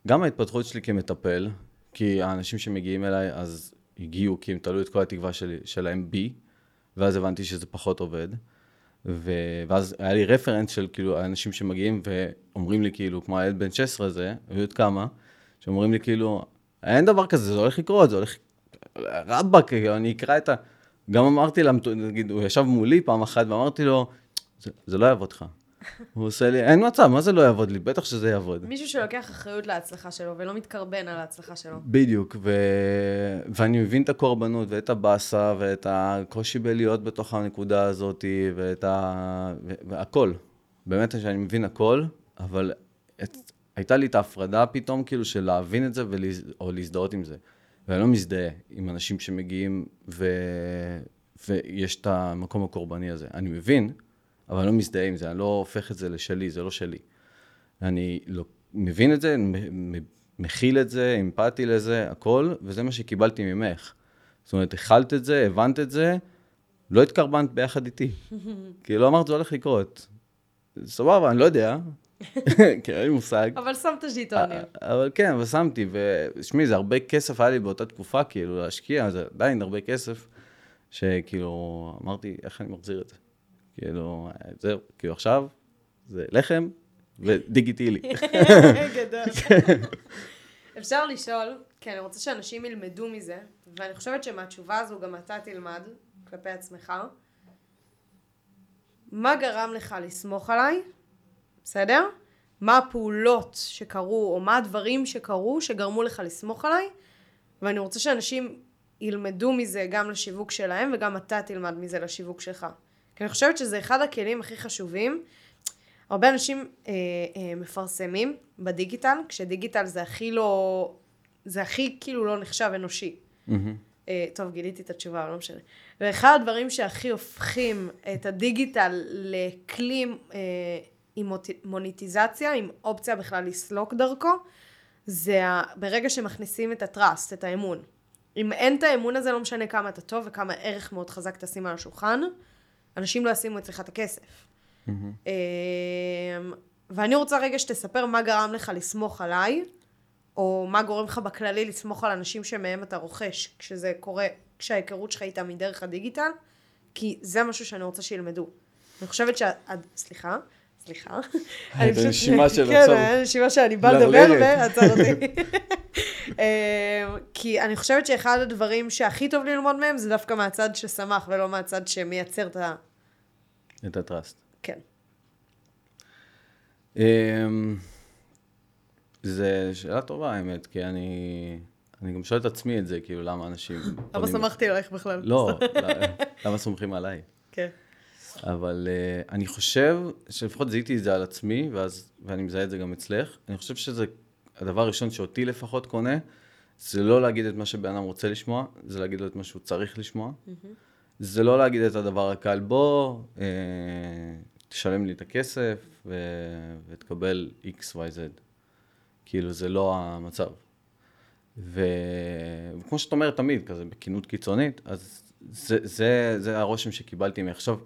גם ההתפתחות שלי כמטפל, כי האנשים שמגיעים אליי אז הגיעו כי הם תלו את כל התקווה שלי, שלהם בי, ואז הבנתי שזה פחות עובד. ו... ואז היה לי רפרנס של כאילו אנשים שמגיעים ואומרים לי כאילו, כמו הילד בן 16 הזה, היו עוד כמה, שאומרים לי כאילו, אין דבר כזה, זה הולך לקרות, זה הולך... רבאק, אני אקרא את ה... גם אמרתי לה, נגיד, הוא ישב מולי פעם אחת ואמרתי לו, זה, זה לא יעבוד לך. הוא עושה לי, אין מצב, מה זה לא יעבוד לי? בטח שזה יעבוד. מישהו שלוקח אחריות להצלחה שלו ולא מתקרבן על ההצלחה שלו. בדיוק, ו... ואני מבין את הקורבנות ואת הבאסה ואת הקושי בלהיות בתוך הנקודה הזאת ואת ה... והכל. באמת שאני מבין הכל, אבל את... הייתה לי את ההפרדה פתאום, כאילו, של להבין את זה ולהז... או להזדהות עם זה. ואני לא מזדהה עם אנשים שמגיעים ו... ויש את המקום הקורבני הזה. אני מבין, אבל אני לא מזדהה עם זה, אני לא הופך את זה לשלי, זה לא שלי. אני לא, מבין את זה, מכיל את זה, אמפתי לזה, הכל, וזה מה שקיבלתי ממך. זאת אומרת, הכלת את זה, הבנת את זה, לא התקרבנת ביחד איתי. כי לא אמרת, זה הולך לקרות. סבבה, אני לא יודע, כי אין לי מושג. אבל שמת ז'יטונים. אבל כן, אבל שמתי, ושמעי, זה הרבה כסף היה לי באותה תקופה, כאילו, להשקיע, זה עדיין הרבה כסף, שכאילו, אמרתי, איך אני מחזיר את זה? כאילו, זהו, כאילו עכשיו זה לחם ודיגיטילי. גדול. אפשר לשאול, כי אני רוצה שאנשים ילמדו מזה, ואני חושבת שמהתשובה הזו גם אתה תלמד כלפי עצמך. מה גרם לך לסמוך עליי, בסדר? מה הפעולות שקרו, או מה הדברים שקרו שגרמו לך לסמוך עליי, ואני רוצה שאנשים ילמדו מזה גם לשיווק שלהם, וגם אתה תלמד מזה לשיווק שלך. כי אני חושבת שזה אחד הכלים הכי חשובים. הרבה אנשים אה, אה, מפרסמים בדיגיטל, כשדיגיטל זה הכי לא, זה הכי כאילו לא נחשב אנושי. Mm-hmm. אה, טוב, גיליתי את התשובה, אבל לא משנה. ואחד הדברים שהכי הופכים את הדיגיטל לכלי אה, עם מוניטיזציה, עם אופציה בכלל לסלוק דרכו, זה. ברגע שמכניסים את הטראסט, את האמון. אם אין את האמון הזה, לא משנה כמה אתה טוב וכמה ערך מאוד חזק תשים על השולחן, אנשים לא ישימו אצלך את הכסף. Mm-hmm. ואני רוצה רגע שתספר מה גרם לך לסמוך עליי, או מה גורם לך בכללי לסמוך על אנשים שמהם אתה רוכש, כשזה קורה, כשההיכרות שלך איתם מדרך הדיגיטל, כי זה משהו שאני רוצה שילמדו. אני חושבת שה... סליחה, סליחה. את הנשימה שלו כן, הנשימה שאני באה לדבר ועצר אותי. אמ, כי אני חושבת שאחד הדברים שהכי טוב ללמוד מהם זה דווקא מהצד ששמח ולא מהצד שמייצר את ה... את הטראסט. כן. אמ, זה שאלה טובה האמת, כי אני... אני גם שואל את עצמי את זה, כאילו, למה אנשים... למה שמחתי עלייך בכלל? לא, למה סומכים עליי? כן. אבל uh, אני חושב שלפחות זיהיתי את זה על עצמי, ואז, ואני מזהה את זה גם אצלך. אני חושב שזה הדבר הראשון שאותי לפחות קונה, זה לא להגיד את מה שבן אדם רוצה לשמוע, זה להגיד לו את מה שהוא צריך לשמוע. Mm-hmm. זה לא להגיד את הדבר הקל, בוא, אה, תשלם לי את הכסף ו... ותקבל x, y, z. כאילו, זה לא המצב. ו... וכמו שאת אומרת תמיד, כזה בכנות קיצונית, אז זה, זה, זה הרושם שקיבלתי מעכשיו.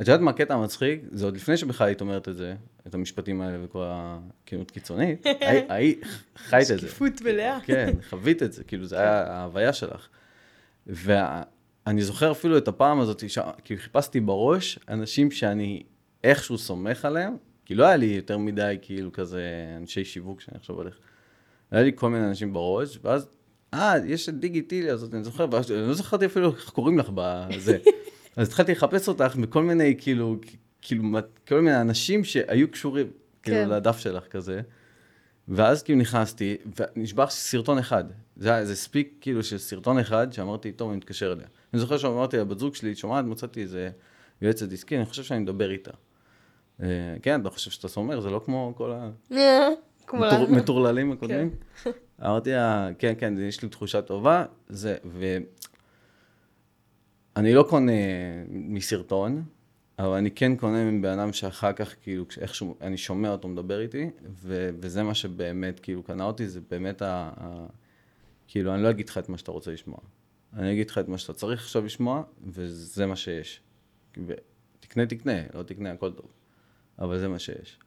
את יודעת מה הקטע המצחיק? זה עוד לפני שבכלל היית אומרת את זה, את המשפטים האלה וכל הכנות קיצונית, היית חיית את זה. שקיפות מלאה. כן, חווית את זה, כאילו זה היה ההוויה שלך. ואני זוכר אפילו את הפעם הזאת, כאילו חיפשתי בראש אנשים שאני איכשהו סומך עליהם, כי לא היה לי יותר מדי כאילו כזה אנשי שיווק שאני עכשיו הולך. היה לי כל מיני אנשים בראש, ואז, אה, יש את דיגיטילי הזאת, אני זוכר, ואני לא זכרתי אפילו איך קוראים לך בזה. אז התחלתי לחפש אותך בכל מיני, כאילו, כאילו, כל מיני אנשים שהיו קשורים, כאילו, כן. לדף שלך כזה. ואז כאילו נכנסתי, ונשבח סרטון אחד. זה היה איזה ספיק, כאילו, של סרטון אחד, שאמרתי, טוב, אני מתקשר אליה. אני זוכר שאמרתי לבת זוג שלי, שומעת, מצאתי איזה יועצת עסקי, אני חושב שאני מדבר איתה. אה, כן, אתה חושב שאתה סומר, זה לא כמו כל המטורללים הקודמים. כן. אמרתי לה, כן, כן, יש לי תחושה טובה, זה, אני לא קונה מסרטון, אבל אני כן קונה מבן אדם שאחר כך, כאילו, איכשהו, אני שומע אותו מדבר איתי, ו- וזה מה שבאמת, כאילו, קנה אותי, זה באמת ה... ה- כאילו, אני לא אגיד לך את מה שאתה רוצה לשמוע. אני אגיד לך את מה שאתה צריך עכשיו לשמוע, וזה מה שיש. ותקנה, תקנה, לא תקנה, הכל טוב. אבל זה מה שיש.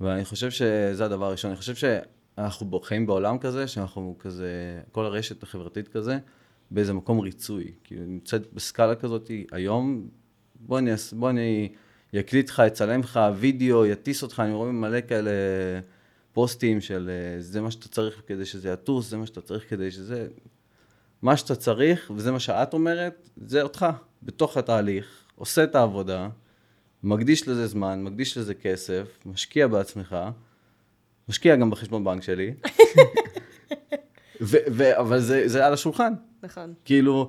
ואני חושב שזה הדבר הראשון. אני חושב שאנחנו חיים בעולם כזה, שאנחנו כזה, כל הרשת החברתית כזה, באיזה מקום ריצוי. כאילו, נמצאת בסקאלה כזאת היום, בוא אני, בוא אני יקליט לך, יצלם לך וידאו, יטיס אותך, אני רואה מלא כאלה פוסטים של אה, זה מה שאתה צריך כדי שזה יטוס, זה מה שאתה צריך כדי שזה... מה שאתה צריך, וזה מה שאת אומרת, זה אותך, בתוך התהליך, עושה את העבודה, מקדיש לזה זמן, מקדיש לזה כסף, משקיע בעצמך, משקיע גם בחשבון בנק שלי, אבל זה, זה על השולחן. נכון. כאילו,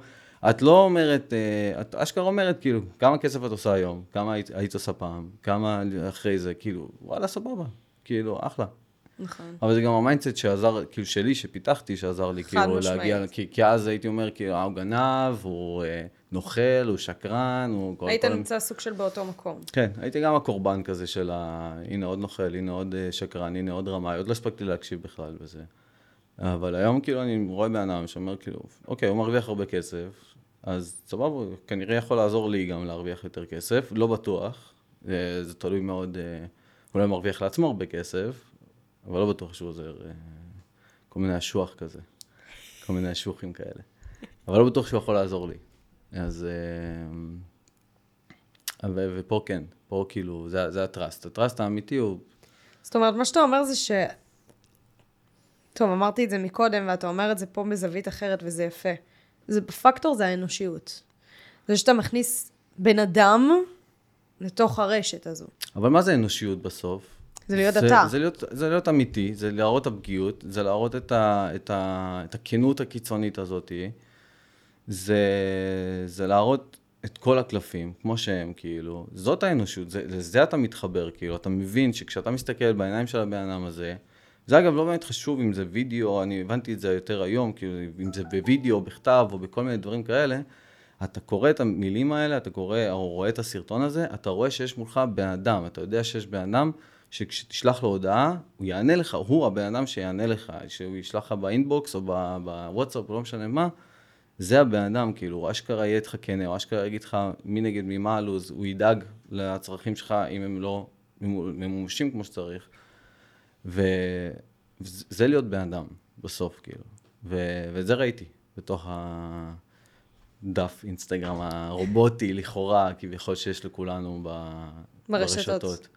את לא אומרת, אה, את אשכרה אומרת, כאילו, כמה כסף את עושה היום, כמה היית, היית עושה פעם, כמה אחרי זה, כאילו, וואלה, סבבה, כאילו, אחלה. נכון. אבל זה גם המיינדסט שעזר, כאילו, שלי, שפיתחתי, שעזר לי, כאילו, משמעית. להגיע, כי, כי אז הייתי אומר, כאילו, אה, הוא גנב, הוא אה, נוכל, הוא שקרן, הוא... כל- היית כל- נמצא סוג של באותו מקום. כן, הייתי גם הקורבן כזה של ה... הנה עוד נוכל, הנה עוד אה, שקרן, הנה עוד רמאי, עוד לא הספקתי להקשיב בכלל וזה. אבל היום כאילו אני רואה בן אדם שאומר כאילו, אוקיי, הוא מרוויח הרבה כסף, אז סבבה, הוא כנראה יכול לעזור לי גם להרוויח יותר כסף, לא בטוח, אה, זה תלוי מאוד, אה, אולי מרוויח לעצמו הרבה כסף, אבל לא בטוח שהוא עוזר, אה, כל מיני אשוח כזה, כל מיני אשוחים כאלה, אבל לא בטוח שהוא יכול לעזור לי. אז... ו- ופה כן, פה כאילו, זה, זה הטראסט. הטראסט האמיתי הוא, זאת אומרת, מה שאתה אומר זה ש... טוב, אמרתי את זה מקודם, ואתה אומר את זה פה מזווית אחרת, וזה יפה. זה בפקטור זה האנושיות. זה שאתה מכניס בן אדם לתוך הרשת הזו. אבל מה זה אנושיות בסוף? זה להיות זה, אתה. זה להיות, זה להיות אמיתי, זה להראות את הפגיעות, זה להראות את, ה, את, ה, את הכנות הקיצונית הזאת. זה, זה להראות את כל הקלפים, כמו שהם, כאילו. זאת האנושות, זה, לזה אתה מתחבר, כאילו. אתה מבין שכשאתה מסתכל בעיניים של הבן אדם הזה, זה אגב לא באמת חשוב אם זה וידאו, אני הבנתי את זה יותר היום, כאילו, אם זה בווידאו, בכתב או בכל מיני דברים כאלה, אתה קורא את המילים האלה, אתה קורא או רואה את הסרטון הזה, אתה רואה שיש מולך בן אדם, אתה יודע שיש בן אדם שכשתשלח לו הודעה, הוא יענה לך, הוא הבן אדם שיענה לך, שהוא ישלח לך באינבוקס או בוואטסאפ או לא משנה מה, זה הבן אדם, כאילו, אשכרה יהיה איתך כנה, הוא אשכרה יגיד לך מי נגד מי מה הלו"ז, הוא ידאג לצרכים שלך אם הם לא ממומשים כמו שצריך. וזה להיות בן אדם, בסוף, כאילו. ו- ואת זה ראיתי בתוך הדף אינסטגרם הרובוטי, לכאורה, כביכול שיש לכולנו ב- ברשתות. ברשתות.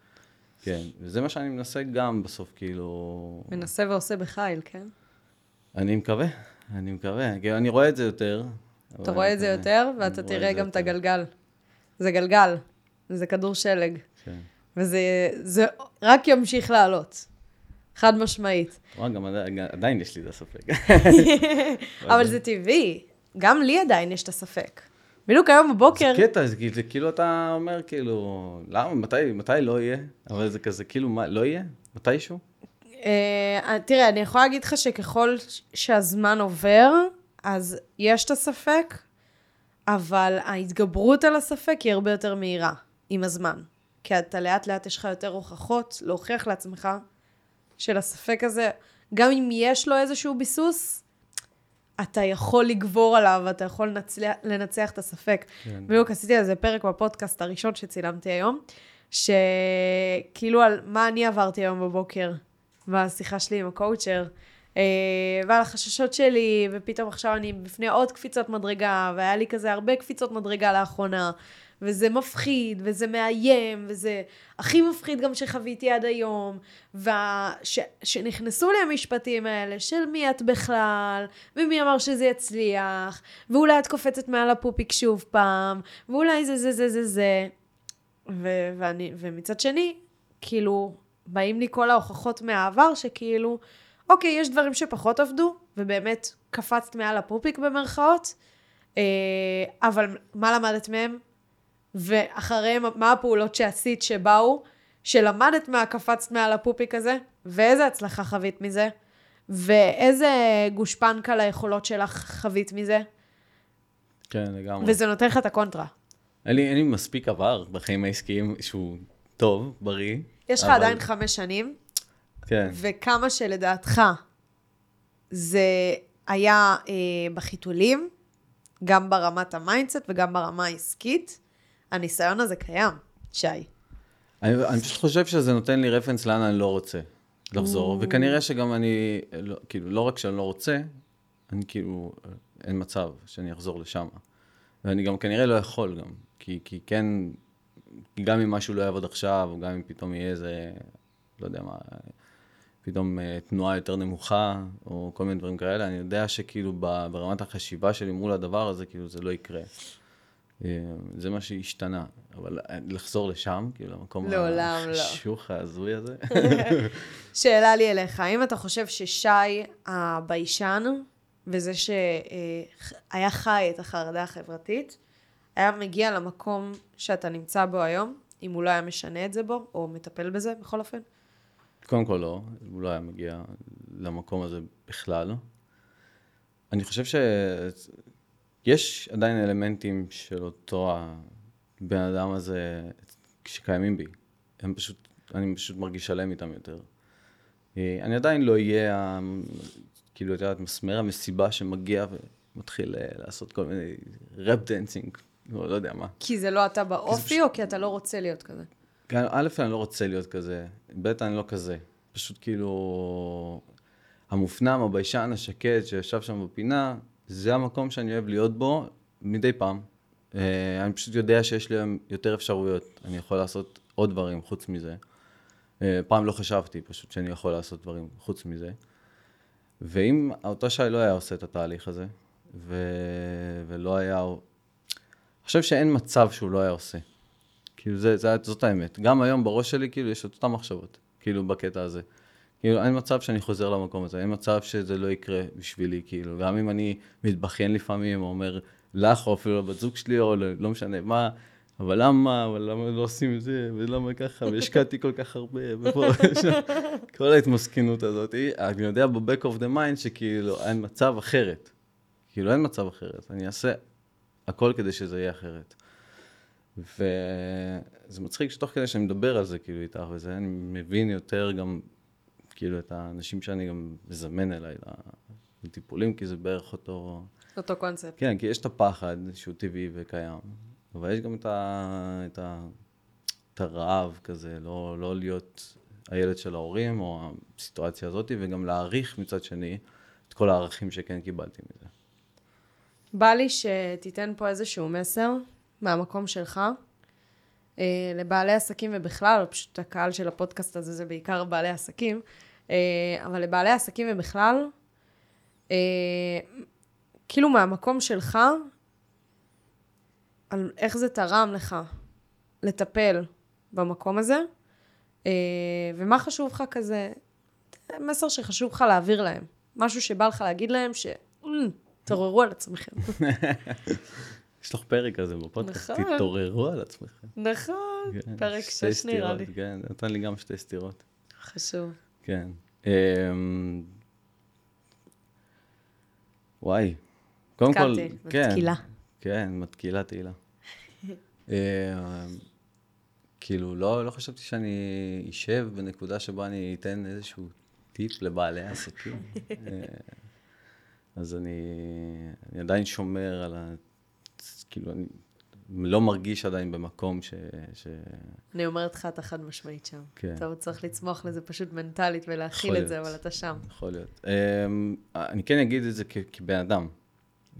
כן, וזה מה שאני מנסה גם בסוף, כאילו... מנסה ועושה בחיל, כן? אני מקווה, אני מקווה. כאילו, אני רואה את זה יותר. אתה רואה את זה. יותר, ואתה תראה גם את. הגלגל. זה גלגל, זה כדור שלג, כן. וזה זה רק ימשיך לעלות. חד משמעית. וואי, גם עדיין- יש לי את הספק. אבל זה טבעי. גם לי עדיין יש את הספק. בדיוק היום בבוקר, זה קטע, זה כאילו- זה כאילו אתה אומר, כאילו, למה, מתי, מתי לא יהיה? אבל זה כזה, כאילו, מה, לא יהיה? מתישהו? אה, תראה, אני יכולה להגיד לך שככל שהזמן עובר, אז יש את הספק, אבל ההתגברות על הספק היא הרבה יותר מהירה עם הזמן. כי אתה לאט לאט יש לך יותר הוכחות להוכיח לעצמך שלספק הזה, גם אם יש לו איזשהו ביסוס, אתה יכול לגבור עליו, אתה יכול לנצח, לנצח את הספק. כן. בדיוק עשיתי על זה פרק בפודקאסט הראשון שצילמתי היום, שכאילו על מה אני עברתי היום בבוקר, בשיחה שלי עם הקואוצ'ר, אה, ועל החששות שלי, ופתאום עכשיו אני בפני עוד קפיצות מדרגה, והיה לי כזה הרבה קפיצות מדרגה לאחרונה, וזה מפחיד, וזה מאיים, וזה הכי מפחיד גם שחוויתי עד היום, ושנכנסו לי המשפטים האלה של מי את בכלל, ומי אמר שזה יצליח, ואולי את קופצת מעל הפופיק שוב פעם, ואולי זה זה זה זה זה. ו- ואני, ומצד שני, כאילו, באים לי כל ההוכחות מהעבר שכאילו, אוקיי, יש דברים שפחות עבדו, ובאמת קפצת מעל הפופיק במרכאות, אה, אבל מה למדת מהם? ואחריהם, מה הפעולות שעשית שבאו, שלמדת מה קפצת מעל הפופיק הזה, ואיזה הצלחה חווית מזה, ואיזה גושפנקה ליכולות שלך חווית מזה, כן, לגמרי. וזה נותן לך את הקונטרה. אין לי, אין לי מספיק עבר בחיים העסקיים שהוא טוב, בריא. יש לך אבל- עדיין חמש שנים, כן. וכמה שלדעתך זה היה אה, בחיתולים, גם ברמת המיינדסט וגם ברמה העסקית, הניסיון הזה קיים, שי. אני, אני פשוט חושב שזה נותן לי reference לאן אני לא רוצה לחזור, וכנראה שגם אני, לא, כאילו, לא רק שאני לא רוצה, אני כאילו, אין מצב שאני אחזור לשם. ואני גם כנראה לא יכול גם, כי, כי כן, גם אם משהו לא יעבוד עכשיו, או גם אם פתאום יהיה איזה, לא יודע מה, פתאום אה, תנועה יותר נמוכה, או כל מיני דברים כאלה, אני יודע שכאילו ברמת החשיבה שלי מול הדבר הזה, כאילו זה לא יקרה. אה, זה מה שהשתנה, אבל לחזור לשם, כאילו למקום לא. החשוך ההזוי הזה. שאלה לי אליך, האם אתה חושב ששי הביישן, וזה שהיה חי את החרדה החברתית, היה מגיע למקום שאתה נמצא בו היום, אם הוא לא היה משנה את זה בו, או מטפל בזה בכל אופן? קודם כל לא, הוא לא היה מגיע למקום הזה בכלל. אני חושב שיש עדיין אלמנטים של אותו הבן אדם הזה שקיימים בי. הם פשוט, אני פשוט מרגיש שלם איתם יותר. אני עדיין לא אהיה, כאילו, את יודעת, מסמר המסיבה שמגיע ומתחיל אה, לעשות כל מיני ראפ dancing, לא יודע מה. כי זה לא אתה באופי, או כי אתה לא רוצה להיות כזה? כן, א', אני לא רוצה להיות כזה, ב', אני לא כזה. פשוט כאילו, המופנם, הביישן, השקט, שישב שם בפינה, זה המקום שאני אוהב להיות בו מדי פעם. אה, אני פשוט יודע שיש לי יותר אפשרויות, אני יכול לעשות עוד דברים חוץ מזה. אה, פעם לא חשבתי פשוט שאני יכול לעשות דברים חוץ מזה. ואם אותו שי לא היה עושה את התהליך הזה, ו... ולא היה... אני חושב שאין מצב שהוא לא היה עושה. כאילו, זה, זה, זאת האמת. גם היום בראש שלי, כאילו, יש את אותן מחשבות, כאילו, בקטע הזה. כאילו, אין מצב שאני חוזר למקום הזה, אין מצב שזה לא יקרה בשבילי, כאילו, גם אם אני מתבכיין לפעמים, או אומר לך, או אפילו לבת זוג שלי, או לא משנה מה, אבל למה, אבל למה לא עושים את זה, ולמה ככה, והשקעתי כל כך הרבה, ופה, כל ההתמסכנות הזאת, אני יודע ב-back of the mind שכאילו, אין מצב אחרת. כאילו, אין מצב אחרת. אני אעשה הכל כדי שזה יהיה אחרת. וזה מצחיק שתוך כדי שאני מדבר על זה, כאילו, איתך וזה, אני מבין יותר גם, כאילו, את האנשים שאני גם מזמן אליי לטיפולים, כי זה בערך אותו... אותו קונספט. כן, כי יש את הפחד שהוא טבעי וקיים, אבל יש גם את, ה... את, ה... את הרעב כזה, לא, לא להיות הילד של ההורים, או הסיטואציה הזאת, וגם להעריך מצד שני את כל הערכים שכן קיבלתי מזה. בא לי שתיתן פה איזשהו מסר מהמקום שלך, אה, לבעלי עסקים ובכלל, פשוט הקהל של הפודקאסט הזה זה בעיקר בעלי עסקים, אבל לבעלי עסקים ובכלל, אה, כאילו מהמקום שלך, על איך זה תרם לך לטפל במקום הזה, אה, ומה חשוב לך כזה, מסר שחשוב לך להעביר להם, משהו שבא לך להגיד להם ש... תתעוררו על עצמכם. יש לך פרק כזה בפודקאסט, נכון. תתעוררו על עצמכם. נכון, כן, פרק שש נראה לי. כן, נתן לי גם שתי סטירות. חשוב. כן. אמ, וואי. קודם כל, כן. מתקילה. כן, מתקילה תהילה. אמ, כאילו, לא, לא חשבתי שאני אשב בנקודה שבה אני אתן איזשהו טיפ לבעלי עסקים. אה, אז אני, אני עדיין שומר על ה... כאילו, אני לא מרגיש עדיין במקום ש... ש... אני אומרת לך, אתה חד משמעית שם. כן. אתה עוד צריך לצמוח לזה פשוט מנטלית ולהכיל את זה, אבל אתה שם. יכול להיות. Um, אני כן אגיד את זה כבן אדם. Um,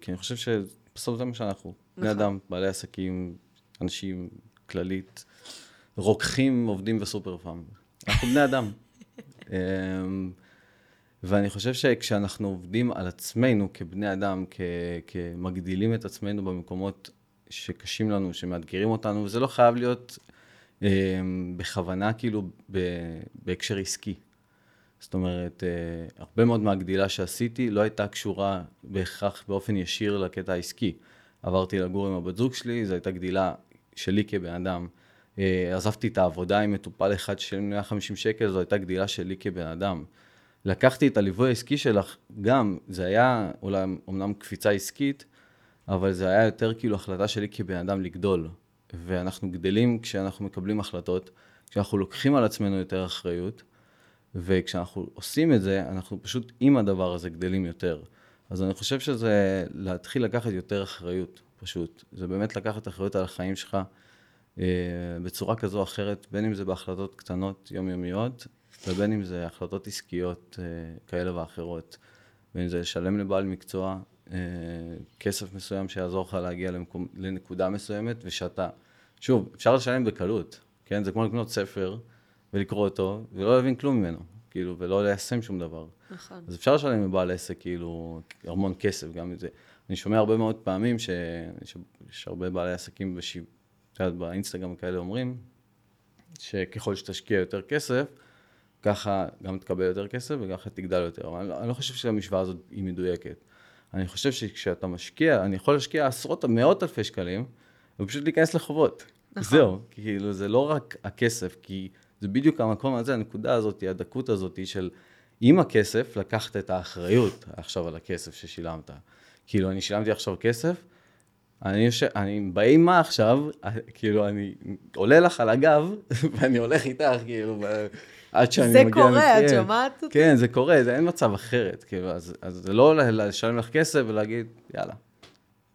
כי אני חושב שבסוף זה מה שאנחנו. נכון. בני אדם, בעלי עסקים, אנשים כללית, רוקחים, עובדים בסופר פארם. אנחנו בני אדם. um, ואני חושב שכשאנחנו עובדים על עצמנו כבני אדם, כ- כמגדילים את עצמנו במקומות שקשים לנו, שמאתגרים אותנו, וזה לא חייב להיות אה, בכוונה כאילו ב- בהקשר עסקי. זאת אומרת, אה, הרבה מאוד מהגדילה שעשיתי לא הייתה קשורה בהכרח באופן ישיר לקטע העסקי. עברתי לגור עם הבת זוג שלי, זו הייתה גדילה שלי כבן אדם. אה, עזבתי את העבודה עם מטופל אחד של 150 שקל, זו הייתה גדילה שלי כבן אדם. לקחתי את הליווי העסקי שלך, גם, זה היה אולי אמנם קפיצה עסקית, אבל זה היה יותר כאילו החלטה שלי כבן אדם לגדול. ואנחנו גדלים כשאנחנו מקבלים החלטות, כשאנחנו לוקחים על עצמנו יותר אחריות, וכשאנחנו עושים את זה, אנחנו פשוט עם הדבר הזה גדלים יותר. אז אני חושב שזה להתחיל לקחת יותר אחריות, פשוט. זה באמת לקחת אחריות על החיים שלך אה, בצורה כזו או אחרת, בין אם זה בהחלטות קטנות יומיומיות, ובין אם זה החלטות עסקיות אה, כאלה ואחרות, בין אם זה לשלם לבעל מקצוע, כסף מסוים שיעזור לך להגיע למקום, לנקודה מסוימת, ושאתה, שוב, אפשר לשלם בקלות, כן? זה כמו לקנות ספר ולקרוא אותו, ולא להבין כלום ממנו, כאילו, ולא ליישם שום דבר. נכון. אז אפשר לשלם מבעל עסק, כאילו, המון כסף, גם את זה. אני שומע הרבה מאוד פעמים שיש הרבה בעלי עסקים בשיו... את יודעת, באינסטגרם כאלה אומרים, שככל שתשקיע יותר כסף, ככה גם תקבל יותר כסף וככה תגדל יותר. אבל אני לא, אני לא חושב שהמשוואה הזאת היא מדויקת. אני חושב שכשאתה משקיע, אני יכול להשקיע עשרות, מאות אלפי שקלים, ופשוט להיכנס לחובות. נכון. זהו, כאילו זה לא רק הכסף, כי זה בדיוק המקום הזה, הנקודה הזאת, הדקות הזאת של עם הכסף, לקחת את האחריות עכשיו על הכסף ששילמת. כאילו, אני שילמתי עכשיו כסף, אני יושב, אני באימה עכשיו, כאילו, אני עולה לך על הגב, ואני הולך איתך, כאילו, עד שאני זה מגיע... קורה, את כן. שומעת אותי? כן, זה קורה, זה אין מצב אחרת, כאילו, אז, אז זה לא לשלם לך כסף ולהגיד, יאללה.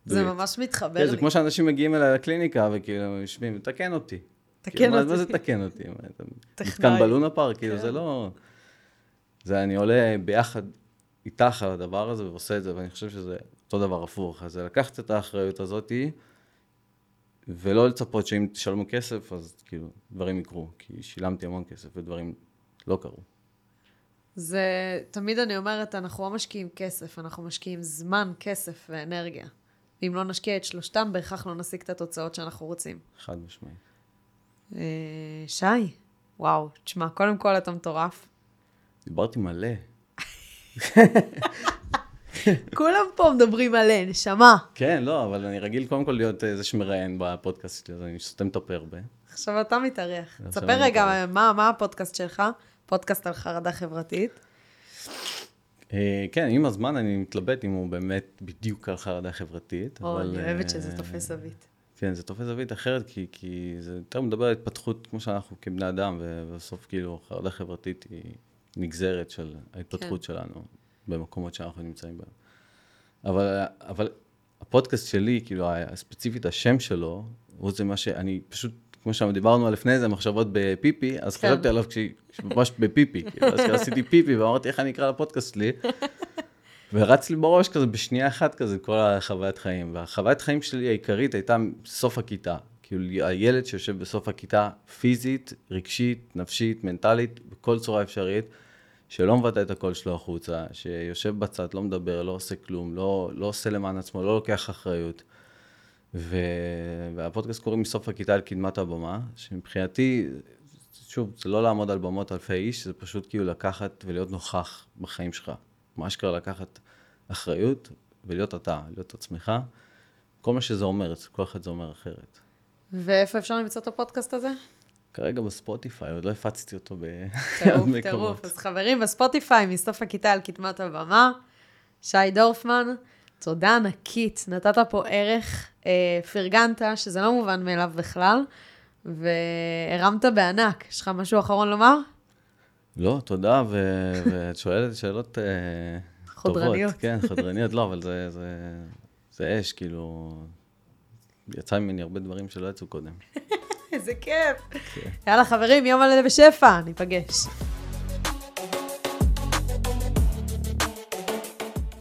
זה do it." ממש מתחבר כן, זה לי. כמו שאנשים מגיעים אליי לקליניקה, וכאילו, יושבים, תקן אותי. תקן כאילו, אותי. מה זה תקן אותי? מתקן בלונה פארק, כאילו, כן. זה לא... זה אני עולה ביחד איתך על הדבר הזה ועושה את זה, ואני חושב שזה אותו דבר הפוך. אז זה לקחת את האחריות הזאתי, ולא לצפות שאם תשלמו כסף, אז כאילו, דברים יקרו. כי שילמתי המון כסף ודברים לא קרו. זה, תמיד אני אומרת, אנחנו לא משקיעים כסף, אנחנו משקיעים זמן, כסף ואנרגיה. ואם לא נשקיע את שלושתם, בהכרח לא נשיג את התוצאות שאנחנו רוצים. חד משמעית. אה, שי, וואו, תשמע, קודם כל אתה מטורף. דיברתי מלא. כולם פה מדברים עליה, נשמה. כן, לא, אבל אני רגיל קודם כל להיות זה שמראיין בפודקאסט שלי, אז אני סותם את הפה הרבה. עכשיו אתה מתארח. תספר רגע. מה, מה הפודקאסט שלך? פודקאסט על חרדה חברתית. אה, כן, עם הזמן אני מתלבט אם הוא באמת בדיוק על חרדה חברתית, או, אבל... אני אוהבת אה, שזה תופס זווית. כן, זה תופס זווית אחרת, כי, כי זה יותר מדבר על התפתחות כמו שאנחנו כבני אדם, ובסוף כאילו חרדה חברתית היא נגזרת של ההתפתחות כן. שלנו במקומות שאנחנו נמצאים בהם. אבל, אבל הפודקאסט שלי, כאילו, הספציפית השם שלו, הוא זה מה שאני פשוט, כמו שדיברנו על לפני זה, מחשבות בפיפי, אז כן. חשבתי עליו כשהיא ממש בפיפי, כאילו, אז עשיתי פיפי ואמרתי איך אני אקרא לפודקאסט שלי. ורץ לי בראש כזה בשנייה אחת כזה כל החוויית חיים. והחוויית חיים שלי העיקרית הייתה סוף הכיתה. כאילו הילד שיושב בסוף הכיתה פיזית, רגשית, נפשית, מנטלית, בכל צורה אפשרית, שלא מבטא את הקול שלו החוצה, שיושב בצד, לא מדבר, לא עושה כלום, לא, לא עושה למען עצמו, לא לוקח אחריות. ו... והפודקאסט קוראים מסוף הכיתה לקדמת הבמה, שמבחינתי, שוב, זה לא לעמוד על במות אלפי איש, זה פשוט כאילו לקחת ולהיות נוכח בחיים שלך. מה אשכרה לקחת אחריות ולהיות אתה, להיות עצמך. כל מה שזה אומר, אצל כל אחד זה אומר אחרת. ואיפה אפשר למצוא את הפודקאסט הזה? כרגע בספוטיפיי, עוד לא הפצתי אותו בעוד טירוף, מקומות. טירוף. אז חברים, בספוטיפיי, מסוף הכיתה על קדמת הבמה, שי דורפמן, תודה ענקית, נתת פה ערך, אה, פרגנת, שזה לא מובן מאליו בכלל, והרמת בענק. יש לך משהו אחרון לומר? לא, תודה, ו- ואת שואלת שאלות אה, חודרניות. טובות. כן, חודרניות, לא, אבל זה, זה, זה אש, כאילו... יצא ממני הרבה דברים שלא יצאו קודם. איזה כיף. יאללה, חברים, יום מלא בשפע, ניפגש.